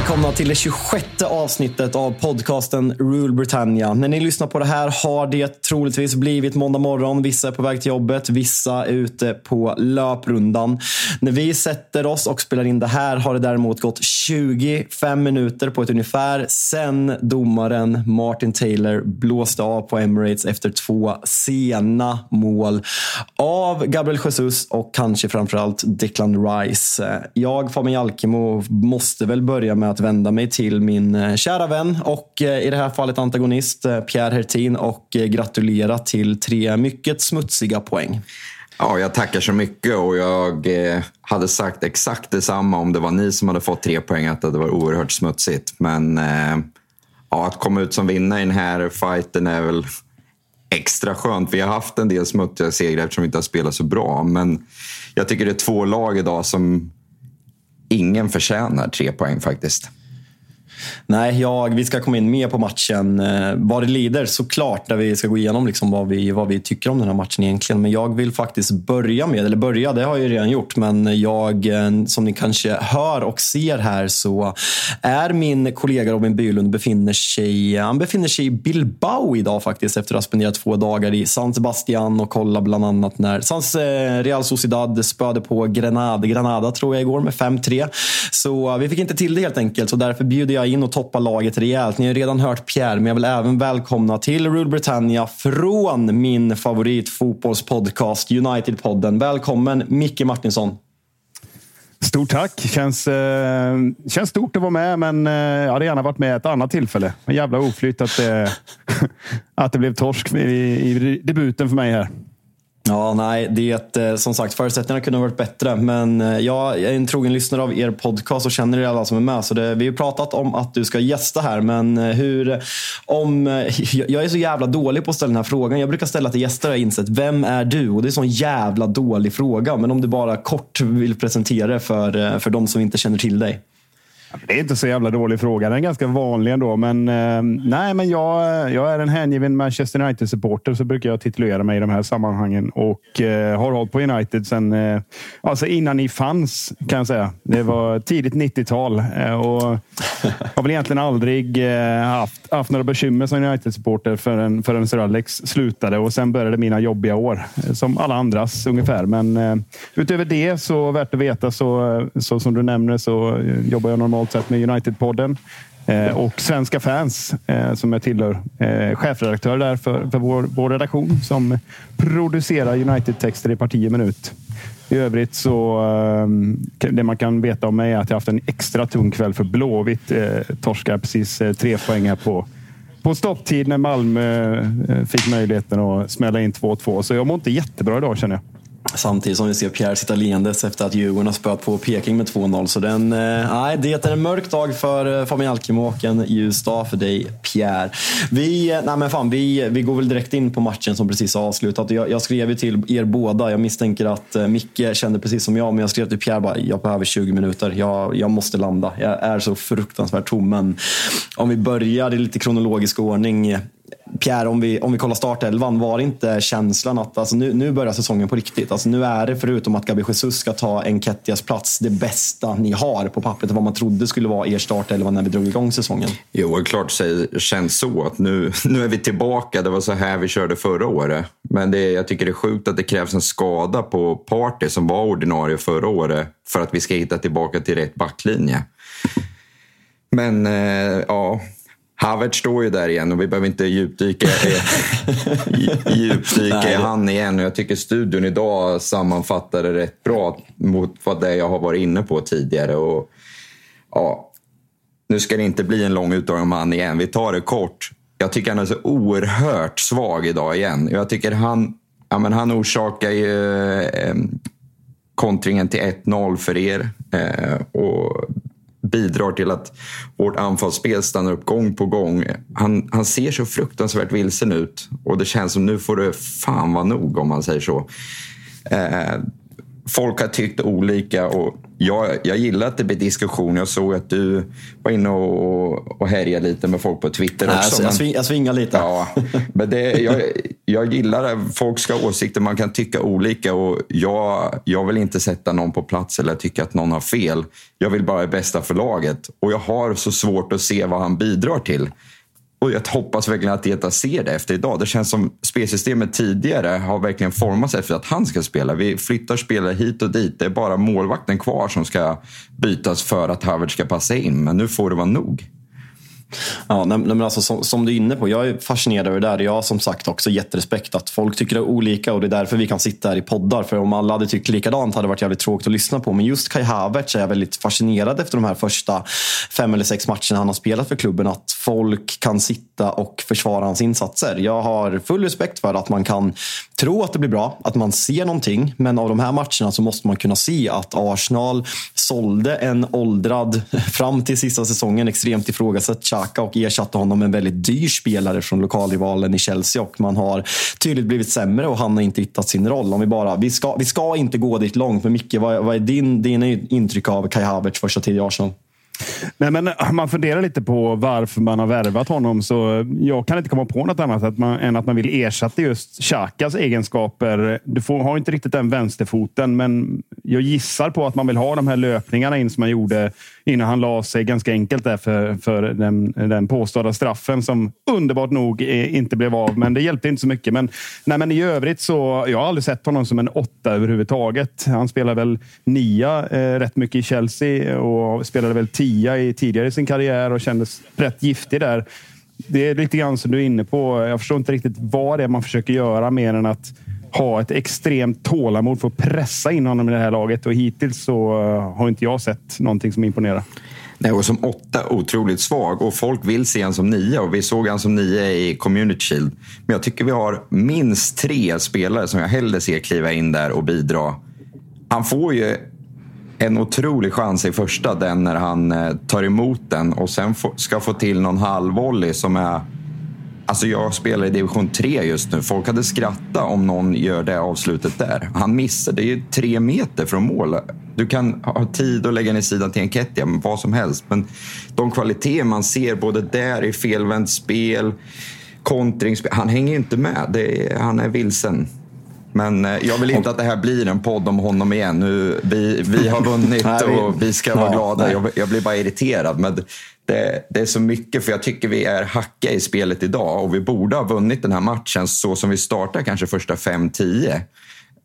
Välkomna till det 26 avsnittet av podcasten Rule Britannia. När ni lyssnar på det här har det troligtvis blivit måndag morgon. Vissa är på väg till jobbet, vissa är ute på löprundan. När vi sätter oss och spelar in det här har det däremot gått 25 minuter på ett ungefär sen domaren Martin Taylor blåste av på Emirates efter två sena mål av Gabriel Jesus och kanske framförallt Declan Rice. Jag, Fabian Jalkemo, måste väl börja med att vända mig till min eh, kära vän och eh, i det här fallet antagonist eh, Pierre Hertin och gratulera till tre mycket smutsiga poäng. Ja, jag tackar så mycket och jag hade sagt exakt detsamma om det var ni som hade fått tre poäng, att det var oerhört smutsigt. Men ja, att komma ut som vinnare i den här fighten är väl extra skönt. Vi har haft en del smutsiga segrar eftersom vi inte har spelat så bra. Men jag tycker det är två lag idag som ingen förtjänar tre poäng faktiskt. Nej, jag, vi ska komma in mer på matchen eh, vad det lider såklart. Där vi ska gå igenom liksom vad, vi, vad vi tycker om den här matchen egentligen. Men jag vill faktiskt börja med, eller börja, det har jag ju redan gjort. Men jag, eh, som ni kanske hör och ser här så är min kollega Robin Bylund befinner sig, eh, han befinner sig i Bilbao idag faktiskt. Efter att ha spenderat två dagar i San Sebastian och kolla bland annat när Sans Real Sociedad spöade på Granada, Granada tror jag igår med 5-3. Så vi fick inte till det helt enkelt. Så därför bjuder jag in och toppa laget rejält. Ni har redan hört Pierre, men jag vill även välkomna till Rule Britannia från min favoritfotbollspodcast United-podden. Välkommen Micke Martinsson. Stort tack. Känns, eh, känns stort att vara med, men eh, jag hade gärna varit med ett annat tillfälle. En jävla oflyt att, det- eh, att det blev torsk i, i debuten för mig här. Ja, nej, det är som sagt, förutsättningarna kunde ha varit bättre. Men eh, jag är en trogen lyssnare av er podcast och känner er alla som är med. Så det, vi har pratat om att du ska gästa här, men eh, hur... Om, jag är så jävla dålig på att ställa den här frågan. Jag brukar ställa till gäster har jag insett. Vem är du? Och det är en sån jävla dålig fråga. Men om du bara kort vill presentera dig för, för de som inte känner till dig. Det är inte så jävla dålig fråga. Den är ganska vanlig ändå. Men, eh, nej, men jag, jag är en hängiven Manchester United-supporter, så brukar jag titulera mig i de här sammanhangen. Och eh, har hållit på United sen eh, alltså innan ni fanns, kan jag säga. Det var tidigt 90-tal. Eh, och har väl egentligen aldrig eh, haft, haft några bekymmer som United-supporter förrän, förrän Sir Alex slutade. Och sen började mina jobbiga år, eh, som alla andras ungefär. Men eh, utöver det, så värt att veta, så, eh, så som du nämner, så eh, jobbar jag normalt normalt sett med United-podden. Eh, och Svenska fans eh, som jag tillhör. Eh, chefredaktör där för, för vår, vår redaktion som producerar United-texter i parti och minut. I övrigt så eh, det man kan veta om mig är att jag haft en extra tung kväll för Blåvitt. Eh, torskar precis eh, tre poäng här på på stopptid när Malmö eh, fick möjligheten att smälla in 2-2. Så jag mår inte jättebra idag känner jag. Samtidigt som vi ser Pierre sitta leendes efter att Djurgården har spöat på Peking med 2-0. Så den, eh, det är en mörk dag för eh, Fabian Alkemo och en ljus dag för dig Pierre. Vi, eh, nej men fan, vi, eh, vi går väl direkt in på matchen som precis har avslutat. Jag, jag skrev ju till er båda, jag misstänker att Micke kände precis som jag, men jag skrev till Pierre bara, jag behöver 20 minuter. Jag, jag måste landa. Jag är så fruktansvärt tom. Men om vi börjar i lite kronologisk ordning. Pierre, om vi, om vi kollar startelvan, var inte känslan att alltså nu, nu börjar säsongen på riktigt? Alltså nu är det, förutom att Gabi Jesus ska ta Enketias plats, det bästa ni har på pappret vad man trodde skulle vara er startelva när vi drog igång säsongen. Jo, det klart det känns så. att nu, nu är vi tillbaka. Det var så här vi körde förra året. Men det, jag tycker det är sjukt att det krävs en skada på Party som var ordinarie förra året för att vi ska hitta tillbaka till rätt backlinje. Men eh, ja, Havert står ju där igen och vi behöver inte djupdyka, djupdyka i han igen. Jag tycker studion idag sammanfattar det rätt bra mot vad det jag har varit inne på tidigare. Och, ja, nu ska det inte bli en lång utdragning om han igen. Vi tar det kort. Jag tycker han är så oerhört svag idag igen. Jag tycker han, ja, men han orsakar ju eh, kontringen till 1-0 för er. Eh, och bidrar till att vårt anfallsspel stannar upp gång på gång. Han, han ser så fruktansvärt vilsen ut och det känns som nu får det fan vara nog om man säger så. Eh, folk har tyckt olika och jag, jag gillar att det blir diskussion. Jag såg att du var inne och, och härjade lite med folk på Twitter Nej, också. Jag, sving, jag svingar lite. Ja, men det, jag, jag gillar det. Folk ska ha åsikter, man kan tycka olika. och jag, jag vill inte sätta någon på plats eller tycka att någon har fel. Jag vill bara det bästa för laget. Och jag har så svårt att se vad han bidrar till. Och jag hoppas verkligen att Dieta ser det efter idag. Det känns som spelsystemet tidigare har verkligen formats efter att han ska spela. Vi flyttar spelare hit och dit. Det är bara målvakten kvar som ska bytas för att Havertz ska passa in. Men nu får det vara nog. Ja, men alltså, som, som, du är inne på, jag är fascinerad över det där. Jag har som sagt också jätterespekt att folk tycker det är olika och det är därför vi kan sitta här i poddar. För om alla hade tyckt likadant hade det varit jävligt tråkigt att lyssna på. Men just Kai Havertz är jag väldigt fascinerad efter de här första fem eller sex matcherna han har spelat för klubben. Att folk kan sitta och försvara hans insatser. Jag har full respekt för att man kan tro att det blir bra, att man ser någonting. Men av de här matcherna så måste man kunna se att Arsenal sålde en åldrad, fram till sista säsongen, extremt ifrågasatt Xhaka och ersatte honom med en väldigt dyr spelare från lokalrivalen i Chelsea. Och man har tydligt blivit sämre och han har inte hittat sin roll. Om vi, bara, vi, ska, vi ska inte gå dit långt, men Micke, vad, vad är din, dina intryck av Kai Havertz första tid i Arsenal? Nej, men eh, man funderar lite på varför man har värvat honom. Så jag kan inte komma på något annat att man, än att man vill ersätta just Xhakas egenskaper. Du får, har inte riktigt den vänsterfoten, men jag gissar på att man vill ha de här löpningarna in som man gjorde innan han la sig ganska enkelt där för, för den, den påstådda straffen som underbart nog eh, inte blev av. Men det hjälpte inte så mycket. Men, nej, men i övrigt så jag har aldrig sett honom som en åtta överhuvudtaget. Han spelar väl nia eh, rätt mycket i Chelsea och spelade väl tia i, tidigare i sin karriär och kändes rätt giftig där. Det är lite grann som du är inne på. Jag förstår inte riktigt vad det är man försöker göra mer än att ha ett extremt tålamod för att pressa in honom i det här laget. Och hittills så eh, har inte jag sett någonting som imponerar. Nej, och som åtta otroligt svag och folk vill se honom som nio och vi såg honom som nio i Community Shield. Men jag tycker vi har minst tre spelare som jag hellre ser kliva in där och bidra. Han får ju en otrolig chans i första, den när han eh, tar emot den och sen ska få till någon halvvolley som är Alltså jag spelar i division 3 just nu. Folk hade skrattat om någon gör det avslutet där. Han missar. Det är ju tre meter från mål. Du kan ha tid att lägga ner sidan till en Kettia, vad som helst. Men de kvaliteter man ser både där i felvänt spel, kontringsspel. Han hänger inte med. Är, han är vilsen. Men eh, jag vill inte att det här blir en podd om honom igen. Nu, vi, vi har vunnit och vi ska vara glada. Jag, jag blir bara irriterad. Men det, det, är så mycket, för jag tycker vi är hacka i spelet idag och vi borde ha vunnit den här matchen så som vi startar kanske första 5-10.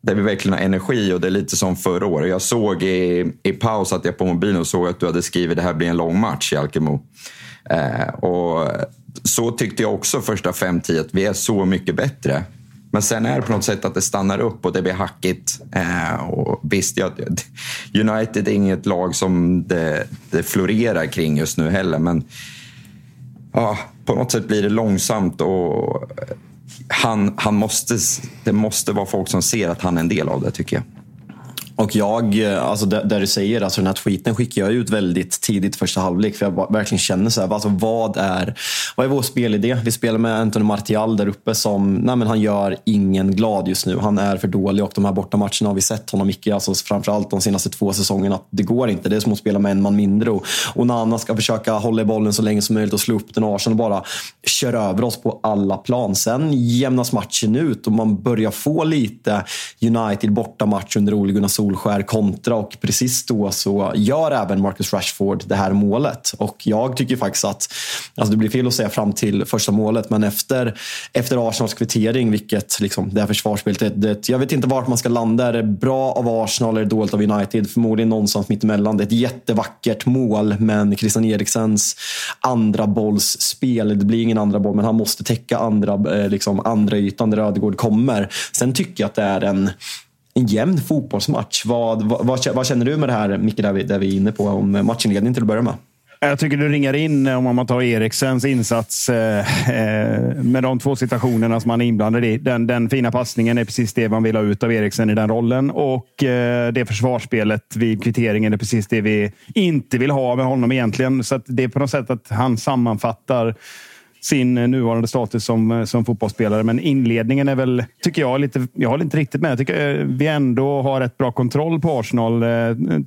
Där vi verkligen har energi och det är lite som förra året. Jag såg i, i paus att jag på mobilen och såg att du hade skrivit det här blir en lång match i Alkemo. Eh, och så tyckte jag också första 5-10 att vi är så mycket bättre. Men sen är det på något sätt att det stannar upp och det blir hackigt. Eh, och visst, jag, United är inget lag som det, det florerar kring just nu heller. Men ja, på något sätt blir det långsamt och han, han måste, det måste vara folk som ser att han är en del av det tycker jag. Och jag, eh, alltså där, där, du säger, alltså den här tweeten skickar jag ut väldigt tidigt första halvlek. För jag verkligen känner så här, alltså vad är, vad är vår spelidé? Vi spelar med Anthony Martial där uppe som, nej men han gör ingen glad just nu. Han är för dålig och de här bortamatcherna har vi sett honom mycket, alltså framförallt de senaste två säsongerna, att det går inte. Det är som att spela med en man mindre. Och, och Nana ska försöka hålla i bollen så länge som möjligt och slå upp den och Arsenal bara kör över oss på alla plan. Sen jämnas matchen ut och man börjar få lite United bortamatch under Ole Gunnar Solskär kontra och precis då så gör även Marcus Rashford det här målet. Och jag tycker faktiskt att, alltså det blir fel att säga fram till första målet, men efter, efter Arsenals kvittering, vilket liksom, det här försvarsspelet, det, jag vet inte vart man ska landa. Är det bra av Arsenal eller dåligt av United? Förmodligen någonstans mittemellan. Det är ett jättevackert mål, men Christian Eriksens andra bollsspel, det blir ingen andra boll, men han måste täcka andra, eh, liksom, andra ytan där Ödegård kommer. Sen tycker jag att det är en en jämn fotbollsmatch. Vad, vad, vad, känner du med det här, Micke, där vi, där vi är inne på om matchinledning till att börja med? Jag tycker du ringar in, eh, om man tar Eriksens insats eh, eh, med de två situationerna som han är inblandad i. Den, den, fina passningen är precis det man vill ha ut av Eriksen i den rollen. Och eh, det försvarsspelet vid kvitteringen är precis det vi inte vill ha med honom egentligen. Så det är på något sätt att han sammanfattar sin eh, nuvarande status som, eh, som fotbollsspelare. Men inledningen är väl, tycker jag, lite, jag håller inte riktigt med. Jag tycker eh, vi ändå har rätt bra kontroll på Arsenal.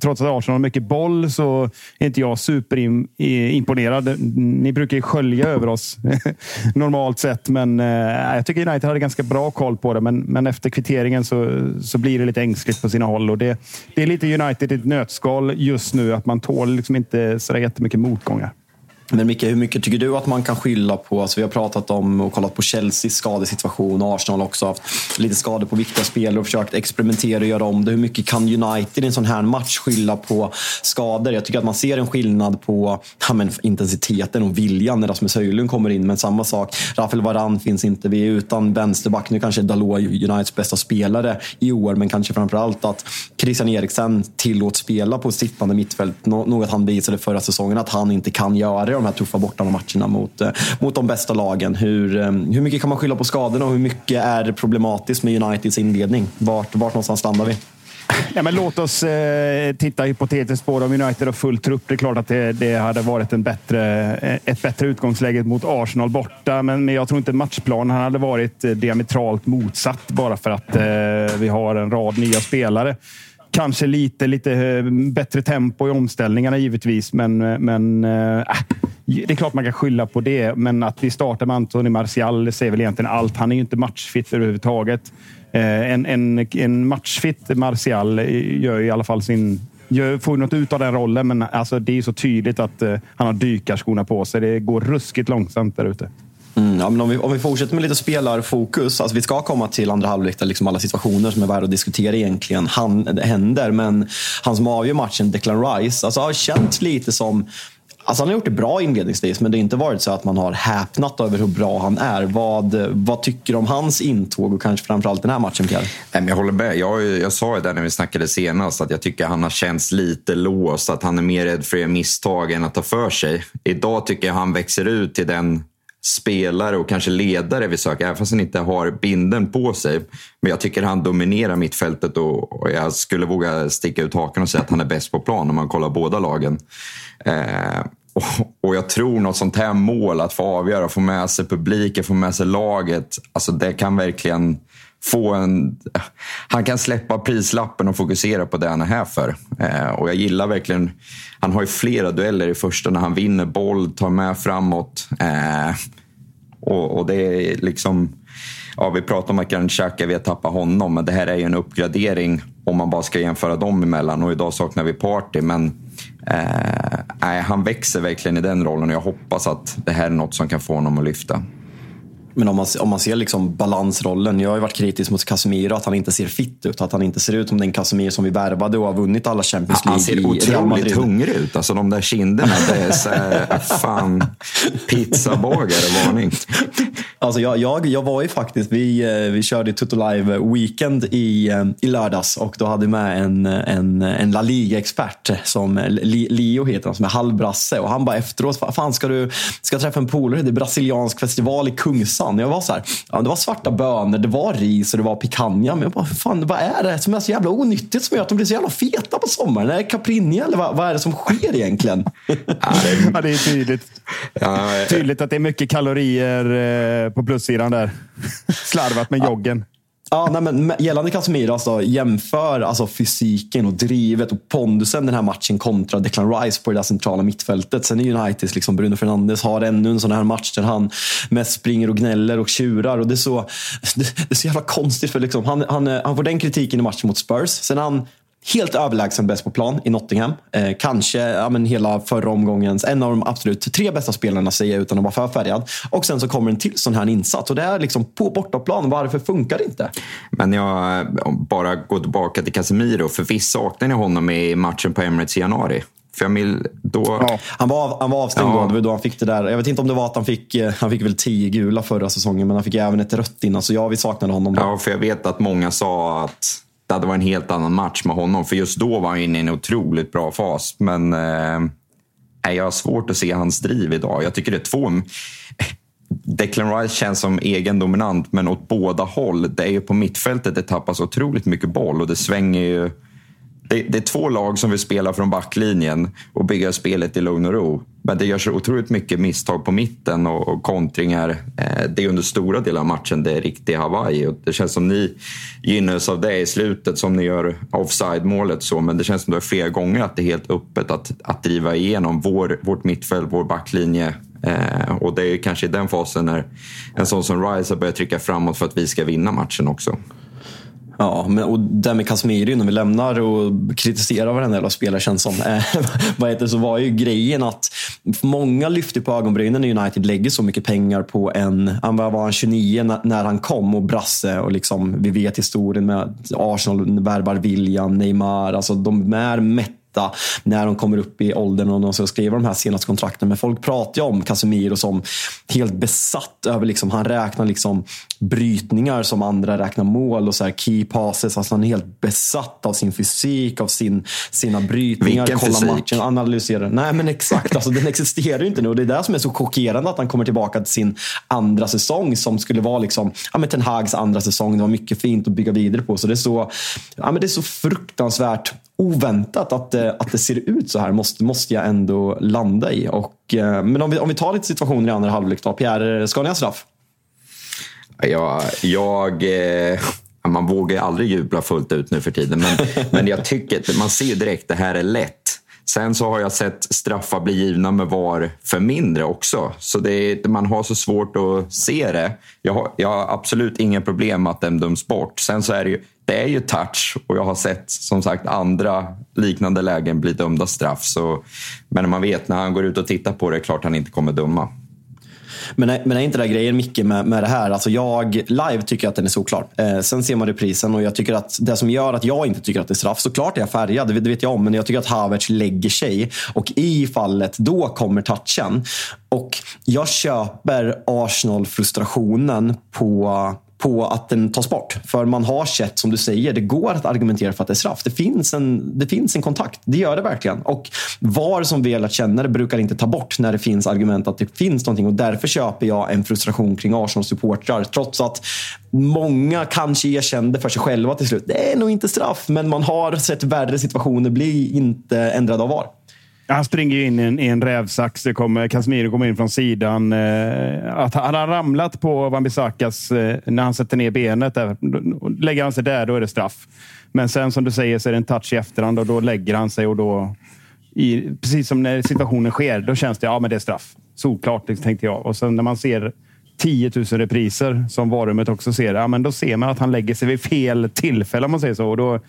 Trots att Arsenal har mycket boll så är inte jag superimponerad. Ni brukar ju skölja över oss normalt sett, men jag tycker United hade ganska bra koll på det. Men, men efter kvitteringen så, så blir det lite ängsligt på sina håll. Och det, det är lite United i ett nötskal just nu, att man tål liksom inte så jättemycket motgångar. Men Micke, hur mycket tycker du att man kan skylla på? Alltså vi har pratat om och kollat på Chelseas skadesituation. och Arsenal också haft lite skador på viktiga spelare och försökt experimentera och göra om det. Hur mycket kan United i en sån här match skylla på skador? Jag tycker att man ser en skillnad på ja, men, intensiteten och viljan när Rasmus Höjlund kommer in. Men samma sak, Rafael Varan finns inte. Vi är utan vänsterback. Nu kanske Dalot är Uniteds bästa spelare i år, men kanske framförallt att Christian Eriksen tillåts spela på sittande mittfält. Något han visade förra säsongen att han inte kan göra de här tuffa bortamatcherna mot, eh, mot de bästa lagen. Hur, eh, hur mycket kan man skylla på skadorna och hur mycket är problematiskt med Uniteds inledning? Vart, vart någonstans landar vi? Ja, men låt oss eh, titta hypotetiskt på om United har full trupp. Det är klart att det, det hade varit en bättre, eh, ett bättre utgångsläge mot Arsenal borta. Men, men jag tror inte matchplanen hade varit diametralt motsatt bara för att eh, vi har en rad nya spelare. Kanske lite, lite eh, bättre tempo i omställningarna givetvis, men, eh, men eh, äh, det är klart man kan skylla på det, men att vi startar med Anthony Martial säger väl egentligen allt. Han är ju inte matchfit överhuvudtaget. En, en, en matchfit Martial gör i alla fall sin gör, får något ut av den rollen, men alltså, det är så tydligt att uh, han har dykarskorna på sig. Det går ruskigt långsamt där ute. Mm, ja, men om, vi, om vi fortsätter med lite spelarfokus. Alltså vi ska komma till andra halvlek där liksom alla situationer som är värda att diskutera egentligen han, händer. Men han som avgör matchen, Declan Rice, alltså har känt lite som Alltså han har gjort det bra inledningsvis, men det har inte varit så att man har häpnat över hur bra han är. Vad, vad tycker du om hans intåg och kanske framförallt den här matchen, Pierre? Jag håller med. Jag, jag sa ju det när vi snackade senast, att jag tycker han har känts lite låst. Att han är mer rädd för att göra misstag än att ta för sig. Idag tycker jag han växer ut till den spelare och kanske ledare vi söker, även fast han inte har binden på sig. Men jag tycker han dominerar mittfältet och, och jag skulle våga sticka ut hakan och säga att han är bäst på plan om man kollar båda lagen. Eh, och, och, jag tror något sånt här mål, att få avgöra, få med sig publiken, få med sig laget. Alltså det kan verkligen få en... Han kan släppa prislappen och fokusera på det han är här för. Eh, och jag gillar verkligen... Han har ju flera dueller i första när han vinner boll, tar med framåt. Eh, och, och, det är liksom... Ja, vi pratar om att Granit vi har tappat honom, men det här är ju en uppgradering om man bara ska jämföra dem emellan. Och idag saknar vi Party, men eh, han växer verkligen i den rollen och jag hoppas att det här är något som kan få honom att lyfta. Men om man, om man ser liksom balansrollen. Jag har ju varit kritisk mot Casemiro, att han inte ser fit ut. Att han inte ser ut som den Casemiro som vi värvade och har vunnit alla Champions League Han ser otroligt hungrig ut. Alltså de där kinderna, det är så här, fan, pizzabagare, varning. Alltså jag, jag, jag var ju faktiskt, vi, eh, vi körde Tutto Live Weekend i, eh, i lördags och då hade vi med en, en, en La Liga-expert som Leo heter han, som är halvbrasse. Och han bara efteråt, fan ska du ska träffa en polare? Det är brasiliansk festival i Kungs pizzan. Jag var så här, ja, det var svarta bönor, det var ris och det var picanha. Men jag bara, fan, vad är det som är så jävla onyttigt som gör att de blir så jävla feta på sommaren? Är det caprinja eller vad, vad är det som sker egentligen? ja, det är tydligt. Ja, tydligt att det är mycket kalorier eh, på plussidan där. Slarvat med joggen. Ja, nej, men gällande Casemiro, alltså, jämför alltså, fysiken och drivet och pondusen den här matchen kontra Declan Rice på det där centrala mittfältet. Sen är Uniteds liksom Bruno Fernandes har ännu en sån här match där han mest springer och gnäller och tjurar. Och det, är så, det, det är så jävla konstigt, för liksom, han, han, han får den kritiken i matchen mot Spurs. Sen han Helt överlägsen bäst på plan i Nottingham. Eh, kanske ja, men hela förra omgångens, en av de absolut tre bästa spelarna säger jag utan att vara för färgad. Och sen så kommer en till sån här insats och det är liksom på bortaplan. Varför funkar det inte? Men jag bara går tillbaka till Casemiro. För visst saknade ni honom i matchen på Emirates i januari? Vill, då... Ja, han, var, han var avstängd ja. då. Det var då han fick det där. Jag vet inte om det var att han fick, eh, han fick väl tio gula förra säsongen, men han fick även ett rött innan. Så ja, vi saknade honom. Då. Ja, för jag vet att många sa att det hade varit en helt annan match med honom. För just då var han inne i en otroligt bra fas. Men eh, jag har svårt att se hans driv idag. Jag tycker det är två... Declan Rice känns som egen dominant, men åt båda håll. Det är ju på mittfältet det tappas otroligt mycket boll och det svänger ju det, det, är två lag som vill spela från backlinjen och bygga spelet i lugn och ro. Men det görs otroligt mycket misstag på mitten och, och kontringar. Eh, det är under stora delar av matchen det är riktig Hawaii. Och det känns som ni gynnas av det i slutet som ni gör offside-målet. Så, men det känns som det är flera gånger att det är helt öppet att, att driva igenom vår, vårt mittfält, vår backlinje. Eh, och det är kanske i den fasen när en sån som Rice har börjat trycka framåt för att vi ska vinna matchen också. Ja, men, och det med Casemiro när vi lämnar och kritiserar varenda jävla spelare känns som. Eh, vad heter, så var ju grejen att många lyfte på ögonbrynen när United lägger så mycket pengar på en, han var han 29 när, när han kom och Brasse och liksom, vi vet historien med Arsenal värvar William, Neymar, alltså de är mätt när de kommer upp i åldern och de ska skriva de här senaste kontrakten. Men folk pratar ju om Casemiro som helt besatt över, liksom, han räknar liksom brytningar som andra räknar mål och så här key passes. Alltså han är helt besatt av sin fysik, av sin, sina brytningar. Vilken kolla fysik? matchen, analysera. Nej men exakt, alltså, den existerar ju inte nu. Och det är det som är så chockerande att han kommer tillbaka till sin andra säsong som skulle vara liksom, ja, men Ten Hags andra säsong. Det var mycket fint att bygga vidare på. Så det är så, ja, men det är så fruktansvärt oväntat att det, att det ser ut så här måste, måste jag ändå landa i. Och, eh, men om vi, om vi tar lite situationer i andra halvlek då. Pierre, ska ni ha straff? Ja, jag... Eh, man vågar aldrig jubla fullt ut nu för tiden. Men, men jag tycker, man ser direkt att det här är lätt. Sen så har jag sett straffar bli givna med VAR för mindre också. Så det man har så svårt att se det. Jag har, jag har absolut inga problem med att den döms bort. Sen så är det ju, det är ju touch och jag har sett som sagt andra liknande lägen bli dömda straff. Så, men man vet när han går ut och tittar på det, är klart han inte kommer döma. Men, är, men är inte det grejen Micke med, med det här? Alltså jag live tycker att den är solklar. Eh, sen ser man reprisen och jag tycker att det som gör att jag inte tycker att det är straff, såklart är jag färgad, det, det vet jag om, men jag tycker att Havertz lägger sig. Och i fallet, då kommer touchen. Och jag köper Arsenal-frustrationen på på att den tas bort. För man har sett, som du säger, det går att argumentera för att det är straff. Det finns en, det finns en kontakt. Det gör det verkligen. Och VAR som väl att känna det brukar inte ta bort när det finns argument att det finns någonting. Och därför köper jag en frustration kring Arsenal-supportrar. Trots att många kanske erkände för sig själva till slut. Det är nog inte straff, men man har sett värre situationer bli inte ändrade av VAR. Han springer in i en, i en rävsax. Det kommer, Casemiro kommer in från sidan. Eh, att han har ramlat på Wan-Bissakas eh, när han sätter ner benet. Där, lägger han sig där, då är det straff. Men sen som du säger så är det en touch i efterhand och då lägger han sig och då... I, precis som när situationen sker, då känns det ja, men det är straff. Solklart, tänkte jag. Och sen när man ser 10 000 repriser som varumet också ser, ja, men då ser man att han lägger sig vid fel tillfälle om man säger så. Och då,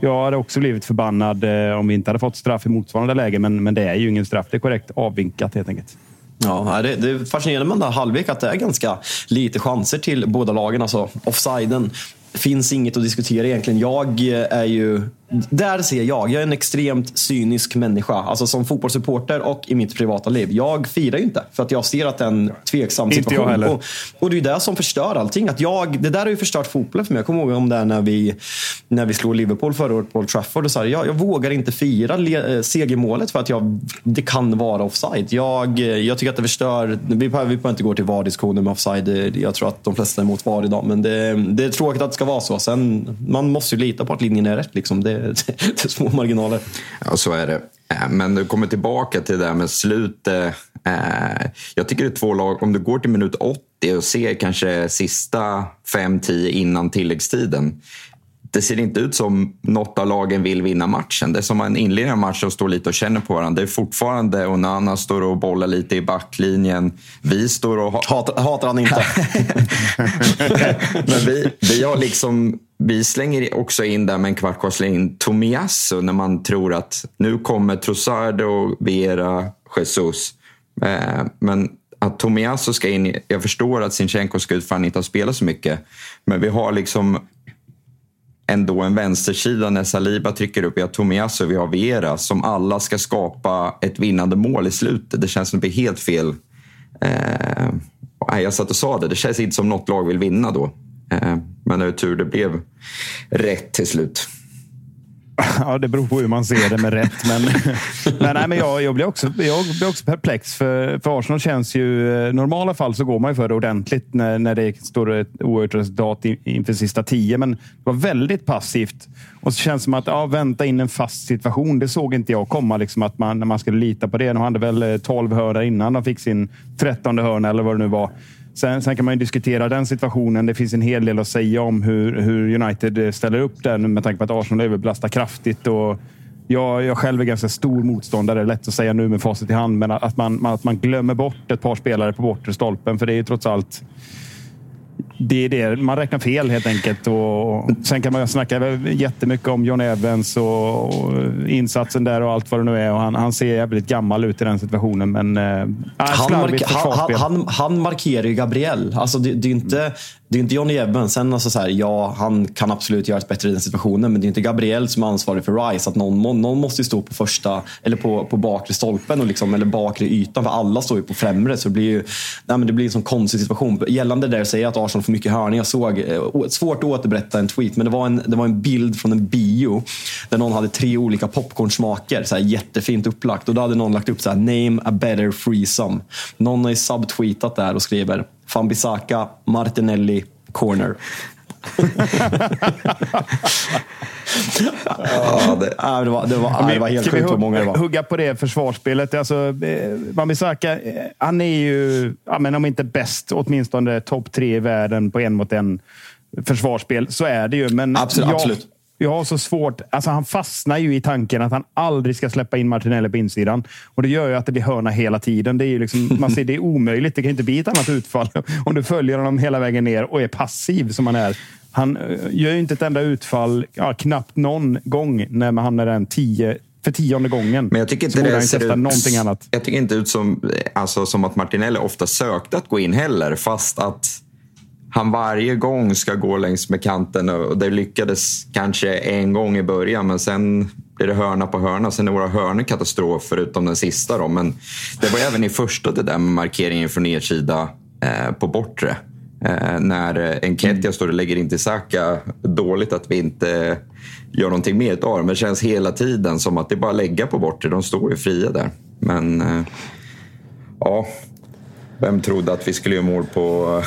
jag hade också blivit förbannad eh, om vi inte hade fått straff i motsvarande läge, men, men det är ju ingen straff. Det är korrekt avvinkat helt enkelt. Ja, det, det är fascinerande med den där halvlek att det är ganska lite chanser till båda lagen. Alltså offsiden finns inget att diskutera egentligen. Jag eh, är ju där ser jag, jag är en extremt cynisk människa. Alltså som fotbollssupporter och i mitt privata liv. Jag firar ju inte för att jag ser att det är en tveksam situation. Och, och det är ju det som förstör allting. Att jag, det där har ju förstört fotbollen för mig. Jag kommer ihåg om det när vi, när vi slog Liverpool förra året på Old Trafford. Och så här, jag, jag vågar inte fira le, eh, segermålet för att jag, det kan vara offside. Jag, eh, jag tycker att det förstör. Vi behöver, vi behöver inte gå till VAR-diskussioner med offside. Jag tror att de flesta är emot VAR idag. Men det, det är tråkigt att det ska vara så. Sen, man måste ju lita på att linjen är rätt. Liksom. Det, det eh, är små marginaler. Ja, så är det. Eh, men du kommer tillbaka till det där med slutet. Eh, jag tycker det är två lag. Om du går till minut 80 och ser kanske sista 5-10 innan tilläggstiden. Det ser inte ut som något av lagen vill vinna matchen. Det är som man inleder en match och står lite och känner på varandra. Det är fortfarande Onana står och bollar lite i backlinjen. Vi står och har... Hatar, hatar han inte. Men vi, vi, har liksom, vi slänger också in där med en kvart kvar, slänger in Tomiyasu när man tror att nu kommer Trossard och Vera, Jesus. Eh, Men att Tomiyasu ska in, jag förstår att Sinchenko ska ut för han inte har spelat så mycket. Men vi har liksom ändå en vänstersida när Saliba trycker upp. Vi har Tomiyasu, vi har Vera som alla ska skapa ett vinnande mål i slutet. Det känns som att det blir helt fel. Eh, jag satt och sa det, det känns inte som något lag vill vinna då. Eh, men det är tur det blev rätt till slut. Ja, det beror på hur man ser det med rätt. Men, men, nej, men jag, jag, blir också, jag blir också perplex. För, för Arsenal känns ju... I normala fall så går man ju för det ordentligt när, när det står ett oerhört resultat in- inför sista tio. Men det var väldigt passivt. Och så känns det som att ja, vänta in en fast situation. Det såg inte jag komma. Liksom, att man, när man skulle lita på det. De hade väl eh, 12 hörna innan de fick sin trettonde hörna eller vad det nu var. Sen, sen kan man ju diskutera den situationen. Det finns en hel del att säga om hur, hur United eh, ställer upp den med tanke på att Arsenal överbelastar kraftigt. Och jag, jag själv är ganska stor motståndare. Lätt att säga nu med facit i hand, men att man, att man glömmer bort ett par spelare på bortre stolpen. För det är ju trots allt det är det. Man räknar fel helt enkelt. Och sen kan man snacka jättemycket om John Evans och, insatsen där och allt vad det nu är. Och han, han ser jävligt gammal ut i den situationen. Men äh, Han, mark han, han, han, markerar ju Gabriel. Alltså det, det är inte, det är inte Johnny Evans. Sen alltså så här, ja, han kan absolut göra ett bättre i den situationen. Men det är inte Gabriel som är ansvarig för Rice. Att någon, någon måste ju stå på första eller på, på bakre stolpen och liksom, eller bakre ytan. För alla står ju på främre. Så det blir ju nej, men det blir en sån konstig situation. Gällande det där att säga att Arsenal får mycket hörning. Jag såg, eh, svårt att återberätta en tweet, men det var en, det var en bild från en bio. Där någon hade tre olika popcornsmaker. Så här, jättefint upplagt. Och då hade någon lagt upp så här, name a better threesome. Någon har ju subtweetat där och skriver Fambisaka, Martinelli, corner. Ja, det, Ja, det, var, det, var, det var helt sjukt hur många det var. hugga på det försvarsspelet? Alltså, eh, Wan-Bissaka, eh, han är ju, ja, men om inte bäst, åtminstone topp tre i världen på en mot en försvarsspel. Så är det ju. Men Absolut, jag, absolut. Jag har så svårt. Alltså han fastnar ju i tanken att han aldrig ska släppa in Martinelli på insidan. Och Det gör ju att det blir hörna hela tiden. Det är, ju liksom, man ser, det är omöjligt. Det kan inte bli ett annat utfall om du följer honom hela vägen ner och är passiv som han är. Han eh, gör ju inte ett enda utfall, ja, knappt någon gång, när man hamnar den tio, för tionde gången. Men jag tycker inte det ser ut, någonting annat. Jag tycker inte ut som, alltså, som att Martinelli ofta sökte att gå in heller. Fast att han varje gång ska gå längs med kanten. Och det lyckades kanske en gång i början, men sen blir det hörna på hörna. Sen är våra hörnor katastrof, förutom den sista. Då. Men det var även i första det där med markeringen från er sida eh, på bortre. Eh, när Enketia står och lägger in till Saka. Dåligt att vi inte gör någonting mer av det. Men det känns hela tiden som att det är bara att lägga på bortre. De står ju fria där. Men eh, ja, vem trodde att vi skulle göra mål på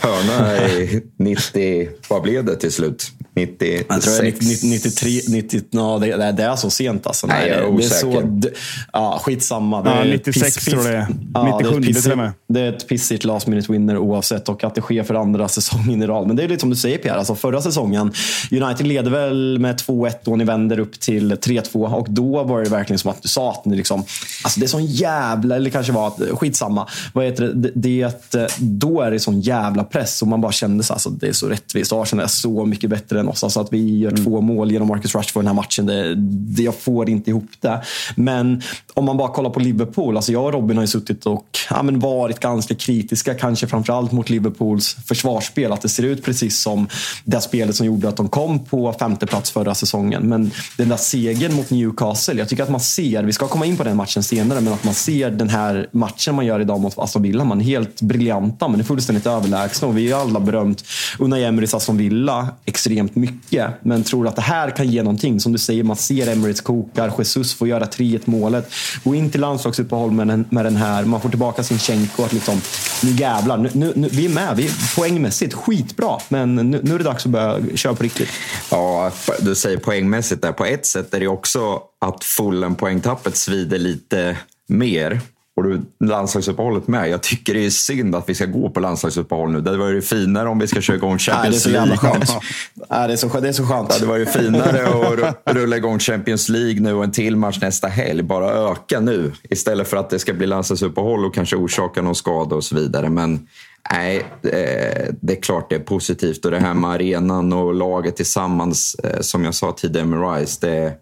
hörna i 90... Vad blev det till slut? 96? Jag tror det är 90, 93, 90, no, det, det, det är så sent alltså. Nej, jag är det, det är så, osäker. det, ja, skitsamma. Det Ja, är 96 tror jag det är. Ja, 97 det, är ett till och pissigt, med. det är ett pissigt last minute winner oavsett och att det sker för andra säsongen i rad. Men det är lite som du säger Pierre, alltså förra säsongen. United leder väl med 2-1 och ni vänder upp till 3-2 och då var det verkligen som att du sa att ni liksom, alltså det är sån jävla, eller kanske var att, skitsamma. Vad heter det? Det, det är att, eh, då är det sån jävla press och man bara kände så alltså, det är så rättvist. Arsenal är så mycket bättre än oss. Alltså att vi gör mm. två mål genom Marcus Rashford den här matchen. Det, det, jag får inte ihop det. Men om man bara kollar på Liverpool. Alltså jag och Robin har ju suttit och ja, men varit ganska kritiska, kanske framförallt mot Liverpools försvarsspel. Att det ser ut precis som det spelet som gjorde att de kom på femte plats förra säsongen. Men den där segern mot Newcastle, jag tycker att man ser, vi ska komma in på den matchen senare, men att man ser den här matchen man gör idag mot Aston Villa. Man är helt briljanta, men är fullständigt överlägsna. Och vi har alla berömt Unai Emerys Aston Villa extremt mycket. Men tror att det här kan ge någonting. Som du säger, man ser Emirates kokar. Jesus får göra 3-1 målet. Gå in till landslagsuppehåll med den, med den här. Man får tillbaka sin Sinchenko. Att liksom, nu jävlar, nu, nu, nu, vi är med. Vi är poängmässigt skitbra. Men nu, nu är det dags att börja köra på riktigt. Ja, du säger poängmässigt där. På ett sätt är det också att fullen poängtappet svider lite mer och du landslagsuppehållet med. Jag tycker det är synd att vi ska gå på landslagsuppehåll nu. Det var ju finare om vi ska köra igång Champions Nej, det är så League. Skönt. Nej, det, är så, det är så skönt. Det var ju finare att rulla igång Champions League nu och en till match nästa helg. Bara öka nu istället för att det ska bli landslagsuppehåll och kanske orsaka någon skada och så vidare. Men nej, det är klart det är positivt. Och det här med arenan och laget tillsammans, eh, som jag sa tidigare med Rice, det,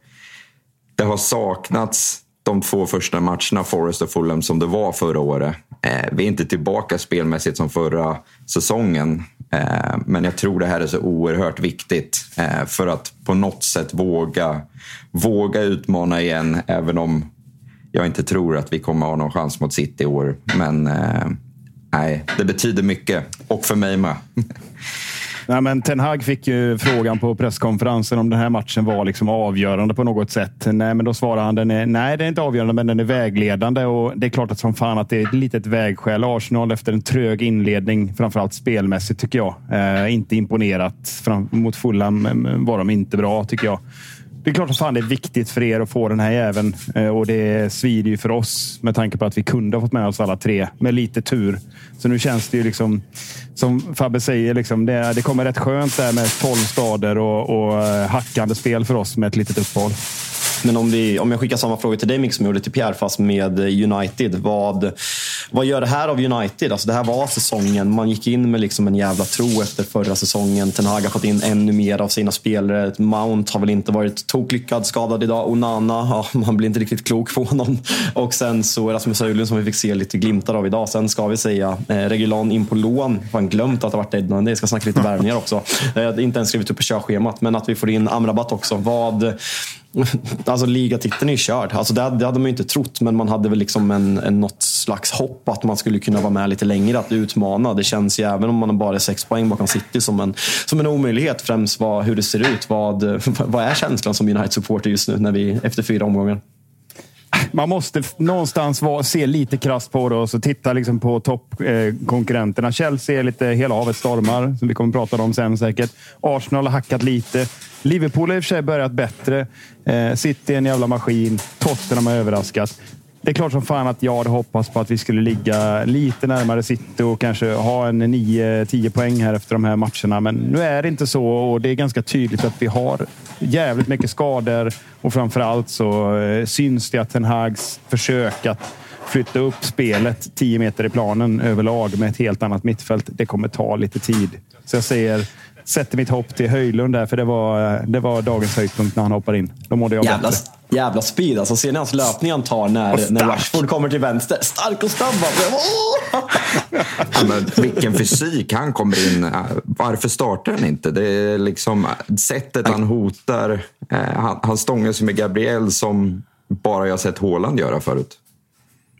det har saknats de två första matcherna, Forest och Fulham, som det var förra året. Eh, vi är inte tillbaka spelmässigt som förra säsongen. Eh, men jag tror det här är så oerhört viktigt eh, för att på något sätt våga, våga utmana igen. Även om jag inte tror att vi kommer ha någon chans mot City i år. Men eh, nej, det betyder mycket. Och för mig med. Nej, men Ten Hag fick ju frågan på presskonferensen om den här matchen var liksom avgörande på något sätt. Nej, men då svarade han den är, nej, den är inte avgörande, men den är vägledande. Och Det är klart att som fan att det är ett litet vägskäl. Arsenal efter en trög inledning, framförallt spelmässigt tycker jag. Eh, inte imponerat. Fram, mot Fulham var de inte bra tycker jag. Det är klart att fan det är viktigt för er att få den här jäveln eh, och det svider ju för oss med tanke på att vi kunde ha fått med oss alla tre med lite tur. Så nu känns det ju liksom som Fabbe säger, liksom, det, det kommer rätt skönt där med 12 stader och, och eh, hackande spel för oss med ett litet uppehåll. Men om, vi, om jag skickar samma fråga till dig Mick som jag gjorde till Pierre, fast med eh, United. Vad, vad gör det här av United? Alltså det här var säsongen. Man gick in med liksom en jävla tro efter förra säsongen. Ten Hag har fått in ännu mer av sina spelare. Mount har väl inte varit toklyckad, skadad idag. Onana, ja, man blir inte riktigt klok på honom. Och sen så Rasmus Höjlund som vi fick se lite glimtar av idag. Sen ska vi säga eh, Regulan in på lån. Fan glömt att det varit Ednan. Det ska snacka lite värvningar också. Eh, inte ens skrivit upp på körschemat. Men att vi får in Amrabat också. Vad, Alltså ligatiteln är ju körd. Alltså det, det hade man ju inte trott, men man hade väl liksom en, en, något slags hopp att man skulle kunna vara med lite längre, att utmana. Det känns ju, även om man bara är sex poäng bakom City, som en, som en omöjlighet. Främst vad, hur det ser ut. Vad, vad är känslan som United-supporter just nu, när vi, efter fyra omgångar? Man måste någonstans vara, se lite krasst på det och så titta liksom på toppkonkurrenterna. Eh, Chelsea är lite hela havet stormar, som vi kommer att prata om sen säkert. Arsenal har hackat lite. Liverpool har i och för sig börjat bättre. Eh, City är en jävla maskin. Tottenham har överraskat. Det är klart som fan att jag hade hoppats på att vi skulle ligga lite närmare City och kanske ha en 9-10 poäng här efter de här matcherna. Men nu är det inte så och det är ganska tydligt att vi har jävligt mycket skador och framför allt så eh, syns det att Ten Hags försök att flytta upp spelet 10 meter i planen överlag med ett helt annat mittfält. Det kommer ta lite tid. Så jag säger sätter mitt hopp till Höjlund där, för det var, det var dagens höjdpunkt när han hoppar in. Då mådde jag jävla, bättre. Jävla speed alltså. Ser ni hans löpning han tar när, när Rashford kommer till vänster? Stark och snabb ja, men Vilken fysik han kommer in. Varför startar han inte? Det är liksom sättet han hotar. Eh, han, han stångar sig med Gabriel som bara jag sett Håland göra förut.